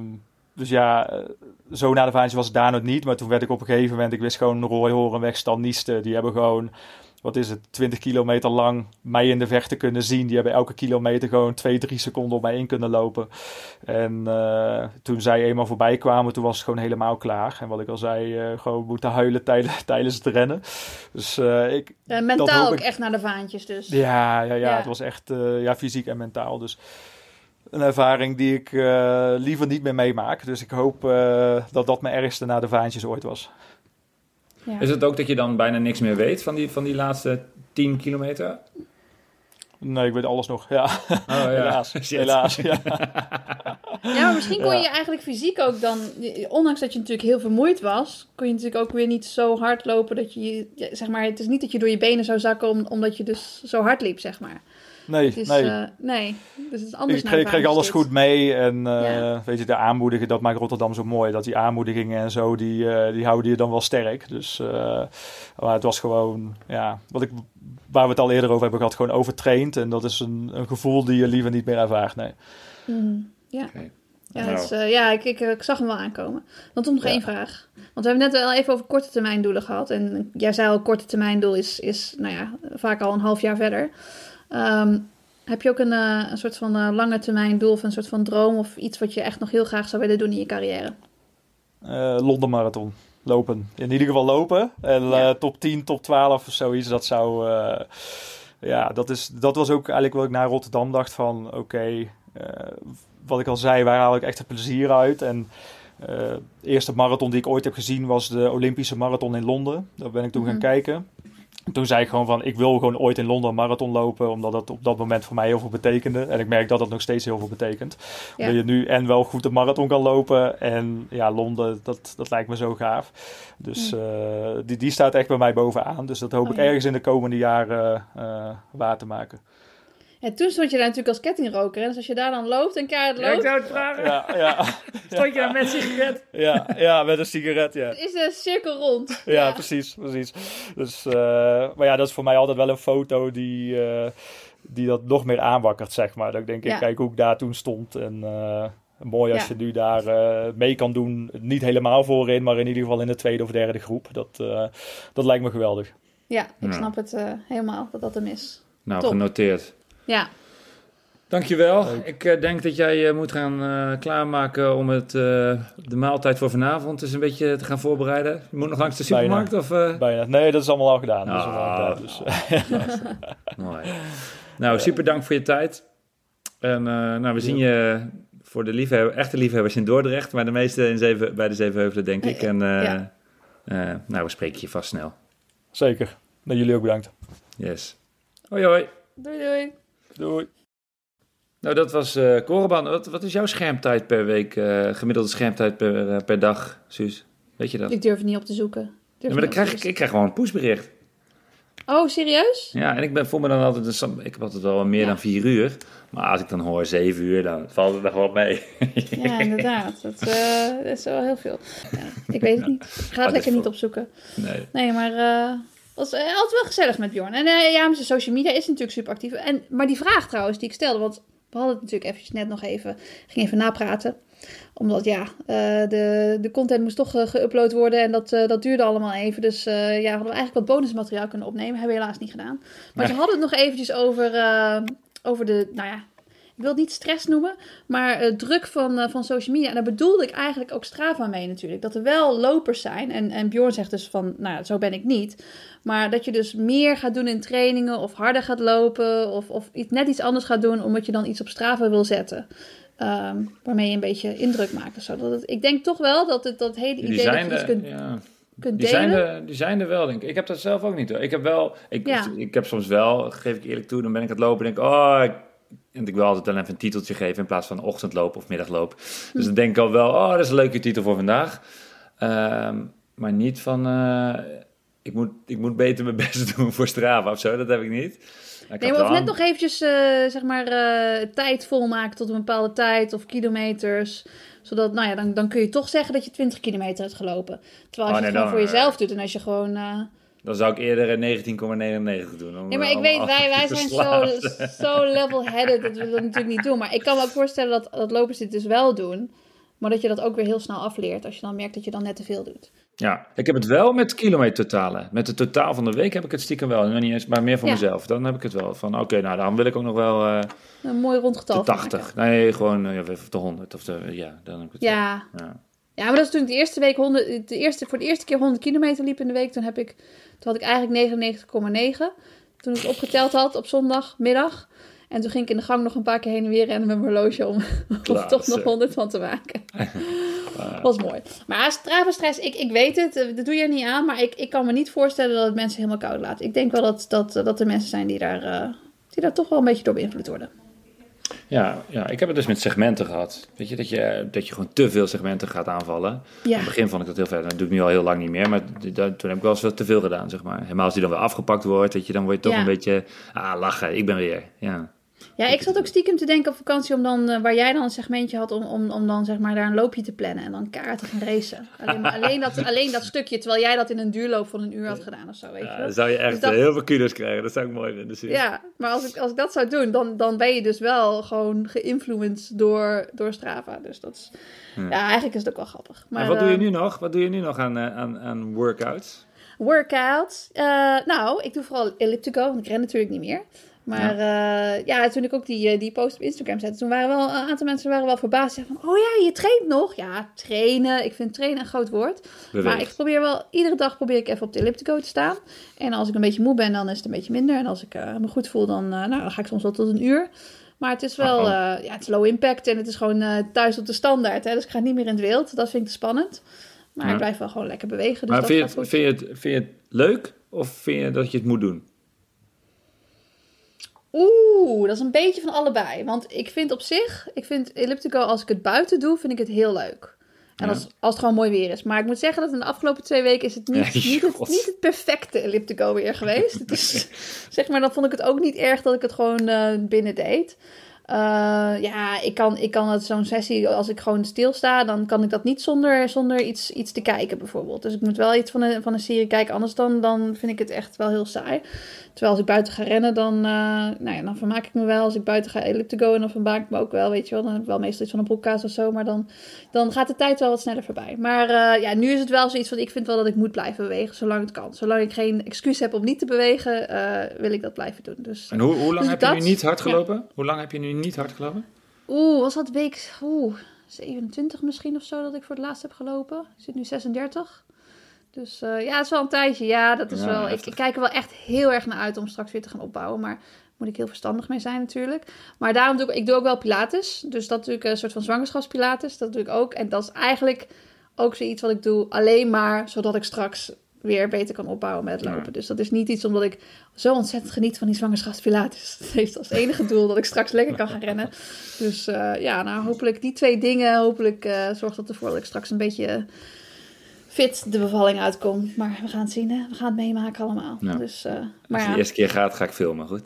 dus ja, eh, zo na de vaantje was het daar nog niet. Maar toen werd ik op een gegeven moment, ik wist gewoon Roy Horenweg, Staniste. Die hebben gewoon wat is het, 20 kilometer lang mij in de verte kunnen zien. Die hebben elke kilometer gewoon 2, 3 seconden op mij in kunnen lopen. En uh, toen zij eenmaal voorbij kwamen, toen was het gewoon helemaal klaar. En wat ik al zei, uh, gewoon moeten huilen tijdens, tijdens het rennen. Dus uh, ik... Ja, mentaal ook ik... echt naar de vaantjes dus. Ja, ja, ja, het was echt ja, fysiek en mentaal. Dus een ervaring die ik liever niet meer meemaak. Dus ik hoop dat dat mijn ergste na de vaantjes ooit was. Is het ook dat je dan bijna niks meer weet van die, van die laatste 10 kilometer? Nee, ik weet alles nog. Ja, oh, ja. helaas. helaas ja. ja, maar misschien kon je eigenlijk fysiek ook dan, ondanks dat je natuurlijk heel vermoeid was, kon je natuurlijk ook weer niet zo hard lopen dat je, zeg maar, het is niet dat je door je benen zou zakken omdat je dus zo hard liep, zeg maar. Nee, nee. Uh, nee, dus het is anders. Ik kreeg, alles goed mee en uh, weet je, de aanmoedigen, dat maakt Rotterdam zo mooi. Dat die aanmoedigingen en zo, die, uh, die houden je dan wel sterk. Dus maar het was gewoon, ja, wat ik, waar we het al eerder over hebben gehad, gewoon overtraind. En dat is een, een gevoel die je liever niet meer ervaart, nee. Mm, ja. Okay. Ja, nou. ja ik, ik, ik, zag hem wel aankomen. Dan toch nog één vraag. Want we hebben net wel even over korte termijn doelen gehad. En jij zei al, korte termijn doel is, is nou ja, vaak al een half jaar verder. Um, heb je ook een, uh, een soort van uh, lange termijn doel of een soort van droom of iets wat je echt nog heel graag zou willen doen in je carrière? Uh, Londen Marathon. Lopen. In ieder geval lopen. En ja. top 10, top 12 of zoiets. Dat zou. ja, dat, is, dat was ook eigenlijk wat ik naar Rotterdam dacht van. Oké, okay, wat ik al zei, waar haal ik echt het plezier uit? En de eerste marathon die ik ooit heb gezien was de Olympische Marathon in Londen. Daar ben ik toen mm -hmm. gaan mhm. kijken toen zei ik gewoon van, ik wil gewoon ooit in Londen een marathon lopen, omdat dat op dat moment voor mij heel veel betekende. En ik merk dat dat nog steeds heel veel betekent. Ja. Dat je nu en wel goed een marathon kan lopen en ja, Londen, dat, dat lijkt me zo gaaf. Dus uh, die, die staat echt bij mij bovenaan. Dus dat hoop oh, ik ergens in de komende jaren uh, waar te maken. En toen stond je daar natuurlijk als kettingroker. En dus als je daar dan loopt en keihard loopt... Ja, ik zou het vragen. Ja, ja. stond je daar met een sigaret? Ja, ja, met een sigaret, ja. Het is een cirkel rond. Ja, ja. precies, precies. Dus, uh, maar ja, dat is voor mij altijd wel een foto die, uh, die dat nog meer aanwakkert, zeg maar. Dat ik denk, ik kijk hoe ik daar toen stond en... Uh, Mooi als je nu daar uh, mee kan doen. Niet helemaal voorin, maar in ieder geval in de tweede of derde groep. Dat, uh, dat lijkt me geweldig. Ja, ik snap het uh, helemaal dat dat hem is. Nou, Top. genoteerd. Ja. Dankjewel. Leuk. Ik uh, denk dat jij uh, moet gaan uh, klaarmaken om het, de maaltijd voor vanavond eens een beetje te gaan voorbereiden. Je moet nog langs de supermarkt? Bijna. Of, Bijna. Nee, dat is allemaal al gedaan. Ah, gedaan dus. Mooi. Nou, super dank voor je tijd. En nou, we zien je voor de liefhebber, echte liefhebbers in Dordrecht, maar de meeste in zeven, bij de Zevenheuvelen, denk ik. En ja. nou, we spreken je vast snel. Zeker. Nou, jullie ook bedankt. Yes. Hoi hoi. Doei doei. Doei. Nou, dat was uh, Koreban. Wat, wat, is jouw schermtijd per week, uh, gemiddelde schermtijd per, uh, per dag, Suus? Weet je dat? Ik durf het niet op te zoeken. Ja, maar dan krijg ik, ik krijg gewoon een pushbericht. Oh, serieus? Ja, en ik ben, voel me dan altijd, een, ik heb altijd wel meer ja. dan vier uur. Maar als ik dan hoor zeven uur, dan valt het er gewoon mee. Ja, inderdaad. Dat, dat is wel heel veel. Ja, ik weet het niet. Ik ga het lekker niet opzoeken. Nee. Nee, maar was uh, altijd wel gezellig met Bjorn. En uh, ja, zijn social media is natuurlijk super actief. En, maar die vraag trouwens die ik stelde, want we hadden het natuurlijk eventjes net nog even, ging even napraten. Omdat ja, uh, de, de content moest toch geüpload worden en dat, dat duurde allemaal even. Dus ja, hadden we eigenlijk wat bonusmateriaal kunnen opnemen. Hebben we helaas niet gedaan. Maar nee. ze hadden het nog eventjes over, over de, nou ja, ik wil het niet stress noemen, maar uh, druk van, uh, van social media. En daar bedoelde ik eigenlijk ook Strava mee natuurlijk. Dat er wel lopers zijn. En, en Bjorn zegt dus van, nou zo ben ik niet. Maar dat je dus meer gaat doen in trainingen of harder gaat lopen. Of, of iets, net iets anders gaat doen omdat je dan iets op Strava wil zetten. Um, waarmee je een beetje indruk maakt. Zodat het, ik denk toch wel dat het dat hele idee dat je kunt... Ja. kunt Die delen. zijn, er, die zijn er wel, denk ik. Ik heb dat zelf ook niet hoor. Ik heb wel, ik, Ja. ik heb soms wel, geef ik eerlijk toe, dan ben ik aan het lopen en denk ik, oh, ik, en ik wil altijd wel even een titeltje geven in plaats van ochtendloop of middagloop. Dus dan denk ik al wel, oh, dat is een leuke titel voor vandaag. Ehm, maar niet van, eh, ik, moet, ik moet beter mijn best doen voor Strava of zo, dat heb ik niet. Ik Nee, maar of net nog eventjes, eh, zeg maar, eh, tijd volmaken tot een bepaalde tijd of kilometers. Zodat, nou ja, dan, dan kun je toch zeggen dat je 20 kilometer hebt gelopen. Terwijl als Oh, je het gewoon dan, voor jezelf doet en als je gewoon... eh, Dan zou ik eerder een 19,99 doen. om, Nee, maar eh, ik weet, wij, wij zijn zo, zo level-headed dat we dat natuurlijk niet doen. Maar ik kan me ook voorstellen dat, dat lopers dit dus wel doen. Maar dat je dat ook weer heel snel afleert als je dan merkt dat je dan net te veel doet. Ja, ik heb het wel met kilometer totalen. Met het totaal van de week heb ik het stiekem wel. Nog niet eens, maar meer voor Ja. mezelf. Dan heb ik het wel. Van oké, nou dan wil ik ook nog wel eh, Een mooi rond getal. de van 80. maken. Nee, gewoon eh, ja, of de 100. Of de, ja, dan heb ik het wel. Ja. Ja. ja, maar dat is toen ik de eerste week 100, de eerste, voor de eerste keer 100 kilometer liep in de week. Toen, heb ik, toen had ik eigenlijk 99,9. Toen ik het opgeteld had op zondagmiddag. En toen ging ik in de gang nog een paar keer heen en weer rennen met mijn horloge om, om er toch nog 100 van te maken. was mooi. Maar Strava stress, ik, ik weet het, eh, dat doe je niet aan. Maar ik, ik kan me niet voorstellen dat het mensen helemaal koud laat. Ik denk wel dat, dat, dat er mensen zijn die daar, eh, die daar toch wel een beetje door beïnvloed worden. Ja, ja, ik heb het dus met segmenten gehad. Weet je, dat je, dat je gewoon te veel segmenten gaat aanvallen. In Ja, het begin vond ik dat heel vet. Dat doe ik nu al heel lang niet meer. Maar d- d- toen heb ik wel eens wat te veel gedaan, zeg maar. Helemaal als die dan weer afgepakt wordt, dat je, dan word je toch Ja. een beetje... Ah, lachen, ik ben weer. Ja. Ja ik zat ook stiekem te denken op vakantie om dan, eh, waar jij dan een segmentje had, om, om, om dan zeg maar daar een loopje te plannen en dan kaart te gaan racen. Alleen, maar alleen, dat, alleen dat stukje, terwijl jij dat in een duurloop van een uur had gedaan of zo, weet je Ja, dan zou je echt Dus dat- eh, heel veel kudos krijgen. Dat zou ik mooi vinden. Ja, maar als ik, als ik dat zou doen, dan, dan ben je dus wel gewoon geïnfluenced door, door Strava. Dus dat is, ja. eigenlijk is het ook wel grappig. Maar, wat doe je eh, nu nog? Wat doe je nu nog aan, aan, aan workouts? Workout. Eh, nou, ik doe vooral elliptico, want ik ren natuurlijk niet meer. Maar ja, ja toen ik ook die, eh, die post op Instagram zette, toen waren wel een aantal mensen waren wel verbaasd. Zeggen van, oh ja, je traint nog? Ja, trainen. Ik vind trainen een groot woord. Beweeg. Maar ik probeer wel, iedere dag probeer ik even op de elliptico te staan. En als ik een beetje moe ben, dan is het een beetje minder. En als ik eh, me goed voel, dan, eh, nou, dan ga ik soms wel tot een uur. Maar het is wel, Oh. eh, ja, het is low impact en het is gewoon eh, thuis op de standaard. Hè? Dus ik ga niet meer in het wild. Dat vind ik te spannend. Maar Ja. ik blijf wel gewoon lekker bewegen. Dus maar dat vind je, het, vind, je het, vind je het leuk of vind je dat je het moet doen? Oeh, dat is een beetje van allebei. Want ik vind op zich, ik vind elliptico als ik het buiten doe, vind ik het heel leuk. En Ja. als, als het gewoon mooi weer is. Maar ik moet zeggen dat in de afgelopen twee weken is het niet, Ja, niet, het, god. niet het perfecte elliptico weer geweest. Het is, zeg maar, dan vond ik het ook niet erg dat ik het gewoon eh, binnen deed. Eh, ja, ik kan, ik kan het zo'n sessie, als ik gewoon stilsta, dan kan ik dat niet zonder, zonder iets, iets te kijken bijvoorbeeld. Dus ik moet wel iets van een, van een serie kijken, anders dan, dan vind ik het echt wel heel saai. Terwijl als ik buiten ga rennen, dan, eh, nou ja, dan vermaak ik me wel. Als ik buiten ga elliptico, en dan vermaak ik me ook wel, weet je wel. Dan heb ik wel meestal iets van een broekkaas of zo, maar dan, dan gaat de tijd wel wat sneller voorbij. Maar eh, ja, nu is het wel zoiets van, ik vind wel dat ik moet blijven bewegen, zolang het kan. Zolang ik geen excuus heb om niet te bewegen, eh, wil ik dat blijven doen. Dus, En hoe, hoe lang Dus heb je nu niet hard ja. gelopen? Hoe lang heb je nu niet hard gelopen? Oeh, was dat week oeh, 27 misschien of zo dat ik voor het laatst heb gelopen? Ik zit nu 36. Dus eh, ja, het is wel een tijdje. Ja, dat is Ja, wel. Ik, ik kijk er wel echt heel erg naar uit om straks weer te gaan opbouwen. Maar moet ik heel verstandig mee zijn natuurlijk. Maar daarom doe ik, ik doe ook wel Pilates. Dus dat doe ik een soort van zwangerschapspilates. Dat doe ik ook. En dat is eigenlijk ook zoiets wat ik doe alleen maar zodat ik straks weer beter kan opbouwen met Ja. lopen. Dus dat is niet iets omdat ik zo ontzettend geniet van die zwangerschapspilates. Het heeft als enige doel dat ik straks lekker kan gaan rennen. Dus eh, ja, nou hopelijk die twee dingen, hopelijk eh, zorgt dat ervoor dat ik straks een beetje fit de bevalling uitkom. Maar we gaan het zien, hè. We gaan het meemaken allemaal. Ja. Dus, eh, Als maar je de eerste keer gaat, ga ik filmen, goed?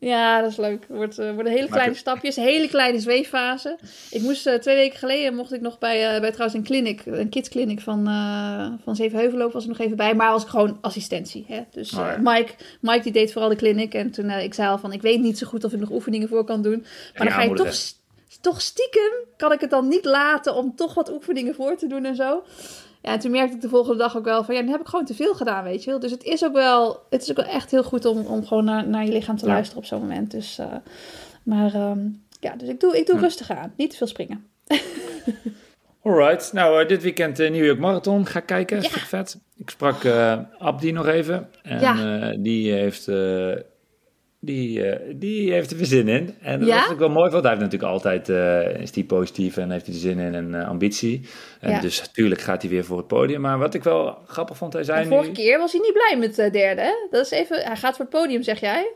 ja, dat is leuk. Het wordt, eh, worden hele kleine stapjes, hele kleine zweeffase. Ik moest eh, twee weken geleden, mocht ik nog bij, bij trouwens een clinic, een kidsclinic van, eh van Zevenheuvelloop was er nog even bij. Maar was ik gewoon assistentie. Hè? Dus Oh ja. Mike, Mike die deed vooral de clinic. En toen ik zei al van, ik weet niet zo goed of ik nog oefeningen voor kan doen. Maar dan ga je toch, st- toch stiekem, kan ik het dan niet laten om toch wat oefeningen voor te doen en zo. Ja, en toen merkte ik de volgende dag ook wel van, ja, dan heb ik gewoon te veel gedaan, weet je wel. Dus het is ook wel, het is ook wel echt heel goed om, om gewoon naar, naar je lichaam te Ja. luisteren op zo'n moment. Dus, eh, maar ehm, ja, dus ik doe, ik doe Ja. rustig aan. Niet te veel springen. Alright, nou eh, dit weekend eh, New York Marathon, ga kijken, Ja. vet. Ik sprak Abdi nog even en Ja. die heeft, die, eh, die heeft er weer zin in. En dat Ja? is ook wel mooi, want hij heeft natuurlijk altijd, eh, is die positief en heeft hij er zin in en eh, ambitie. En Ja. dus natuurlijk gaat hij weer voor het podium. Maar wat ik wel grappig vond, hij zei De vorige nu... keer was hij niet blij met de derde, hè? Dat is even... Hij gaat voor het podium, zeg jij.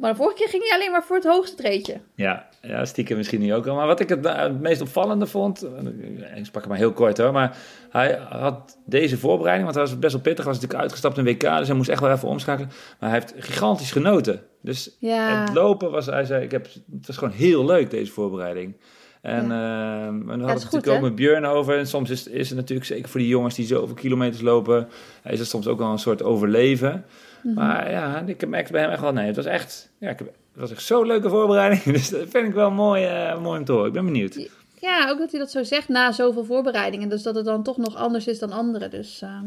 Maar de vorige keer ging hij alleen maar voor het hoogste treedje. Ja, ja, stiekem misschien niet ook al. Maar wat ik het, eh, het meest opvallende vond, eh, ik sprak hem maar heel kort hoor, maar hij had deze voorbereiding, want hij was best wel pittig, hij was natuurlijk uitgestapt in WK, dus hij moest echt wel even omschakelen. Maar hij heeft gigantisch genoten. Dus Ja. het lopen was, hij zei, ik heb, het was gewoon heel leuk deze voorbereiding. En, Ja. ehm, en we hadden het natuurlijk ook met Björn over. En soms is, is het natuurlijk, zeker voor die jongens die zoveel kilometers lopen, is het soms ook wel een soort overleven. Mhm. Maar ja, ik merkte bij hem echt wel, nee, het was echt, ja, ik heb, het was echt zo'n leuke voorbereiding. Dus dat vind ik wel mooi, eh, mooi om te horen. Ik ben benieuwd. Ja, ook dat hij dat zo zegt na zoveel voorbereidingen. Dus dat het dan toch nog anders is dan anderen. Dus eh,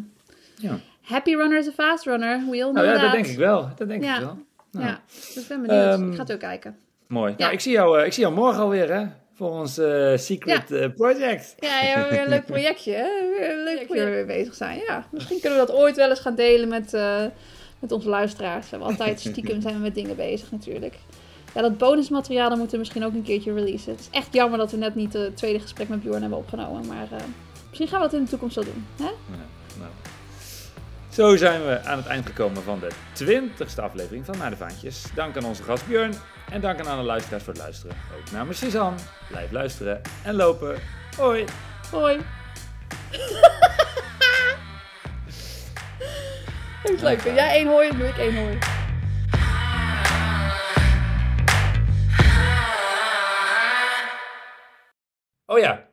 Ja. happy runner is a fast runner. We all know Nou ja, dat that. denk ik wel. Dat denk Ja. ik wel. Nou, Ja, dus ik ben benieuwd. Ehm, ik ga het ook kijken. Mooi. Nou, ik zie, jou, eh, ik zie jou morgen alweer, hè? Voor ons secret project. Ja, ja, weer een leuk projectje. Hè? Weer een leuk projectje waar we mee bezig zijn. Ja, misschien kunnen we dat ooit wel eens gaan delen met, met onze luisteraars. We hebben altijd stiekem zijn we met dingen bezig natuurlijk. Ja, dat bonusmateriaal dan moeten we misschien ook een keertje releasen. Het is echt jammer dat we net niet het tweede gesprek met Bjorn hebben opgenomen. Maar eh, misschien gaan we dat in de toekomst wel doen. Hè? Ja, nou. Zo zijn we aan het eind gekomen van de twintigste aflevering van Naar de Vaantjes. Dank aan onze gast Björn en dank aan alle luisteraars voor het luisteren. Ook namens Suzanne. Blijf luisteren en lopen. Hoi! Hoi. Dat is leuk. Jij één hooi, dan doe ik één hooi. Oh ja,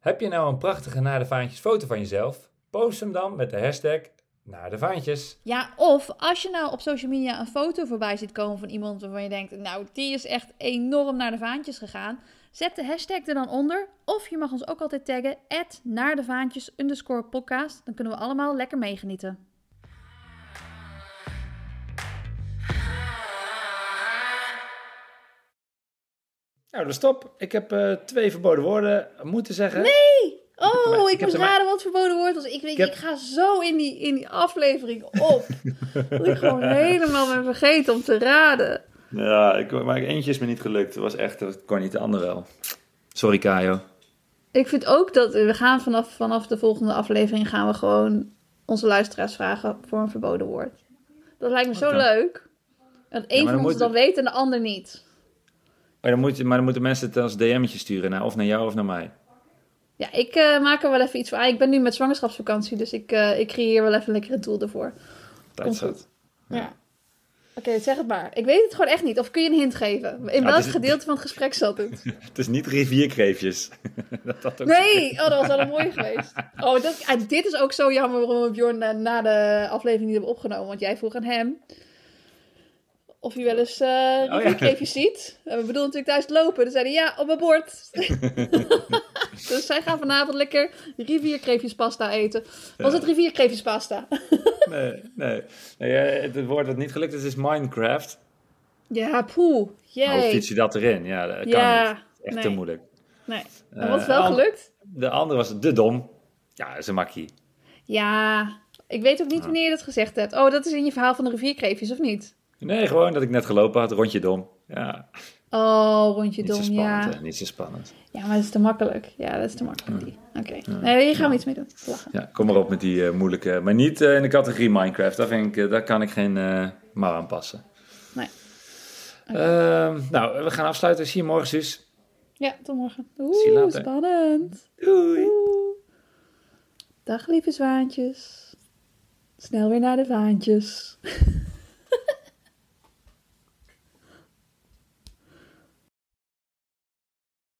heb je nou een prachtige Naar de Vaantjes foto van jezelf? Post hem dan met de hashtag Naar de Vaantjes. Ja, of als je nou op social media een foto voorbij ziet komen van iemand waarvan je denkt, nou, die is echt enorm naar de vaantjes gegaan. Zet de hashtag er dan onder. Of je mag ons ook altijd taggen, naar de vaantjes underscore podcast. Dan kunnen we allemaal lekker meegenieten. Nou, dus stop. Ik heb eh, twee verboden woorden moeten zeggen. Nee! Oh, maar- ik, moest maar- raden wat verboden woord was. Ik, weet, Ik heb- ik ga zo in die, in die aflevering op. dat ik gewoon helemaal ben vergeten om te raden. Ja, ik, maar eentje is me niet gelukt. Het was echt, dat kon niet de ander wel. Sorry, Kajo. Ik vind ook dat we gaan vanaf, vanaf de volgende aflevering gaan we gewoon onze luisteraars vragen voor een verboden woord. Dat lijkt me zo dan? leuk. Dat één maar van dan ons moet dan weet en de ander niet. Maar dan, moet je, maar dan moeten mensen het als DM'tje sturen. Naar, of naar jou of naar mij. Ja, ik eh, maak er wel even iets voor. aan. Ik ben nu met zwangerschapsvakantie, dus ik, eh, ik creëer wel even een lekkere tool ervoor. Tijd Komt zat. Ja. Oké, zeg het maar. Ik weet het gewoon echt niet. Of kun je een hint geven? In welk het is- gedeelte van het gesprek zat het? Het is niet rivierkreefjes. dat had ook Nee! Oh, dat was wel mooi geweest. Oh, dat, ah, dit is ook zo jammer waarom we Bjorn na, na de aflevering niet hebben opgenomen. Want jij vroeg aan hem of hij wel eens eh ja. rivierkreefjes ziet. En we bedoelen natuurlijk thuis lopen. Dan zei hij ja, op mijn bord. dus zij gaan vanavond lekker rivierkreefjespasta eten. Was het rivierkreefjespasta? Nee, nee. nee eh, het woord dat niet gelukt is, is Minecraft. ja, poeh. Hoe fiets je dat erin? Ja, dat kan Ja, niet. Echt nee. te moeilijk. Nee. Maar wat is Eh, wel gelukt? De andere was de dom. Ja, dat is een makkie. Ja, ik weet ook niet wanneer je dat gezegd hebt. Oh, dat is in je verhaal van de rivierkreefjes, of niet? Nee, gewoon dat ik net gelopen had, rondje dom. Ja, Oh, rondje niet dom, zo ja. spannend, hè. Niet zo spannend. Ja, maar dat is te makkelijk. Ja, dat is te makkelijk. Oké. Nee, hier gaan we iets mee doen. Lachen. Ja, kom maar op met die eh, moeilijke. Maar niet eh, in de categorie Minecraft. Daar, vind ik, eh, daar kan ik geen mouw aan passen. Nee. Ehm, nou, we gaan afsluiten. Zie je morgen, zus. Ja, tot morgen. Oeh, spannend. Doei. Oeh. Dag lieve zwaantjes. Snel weer naar de vaantjes.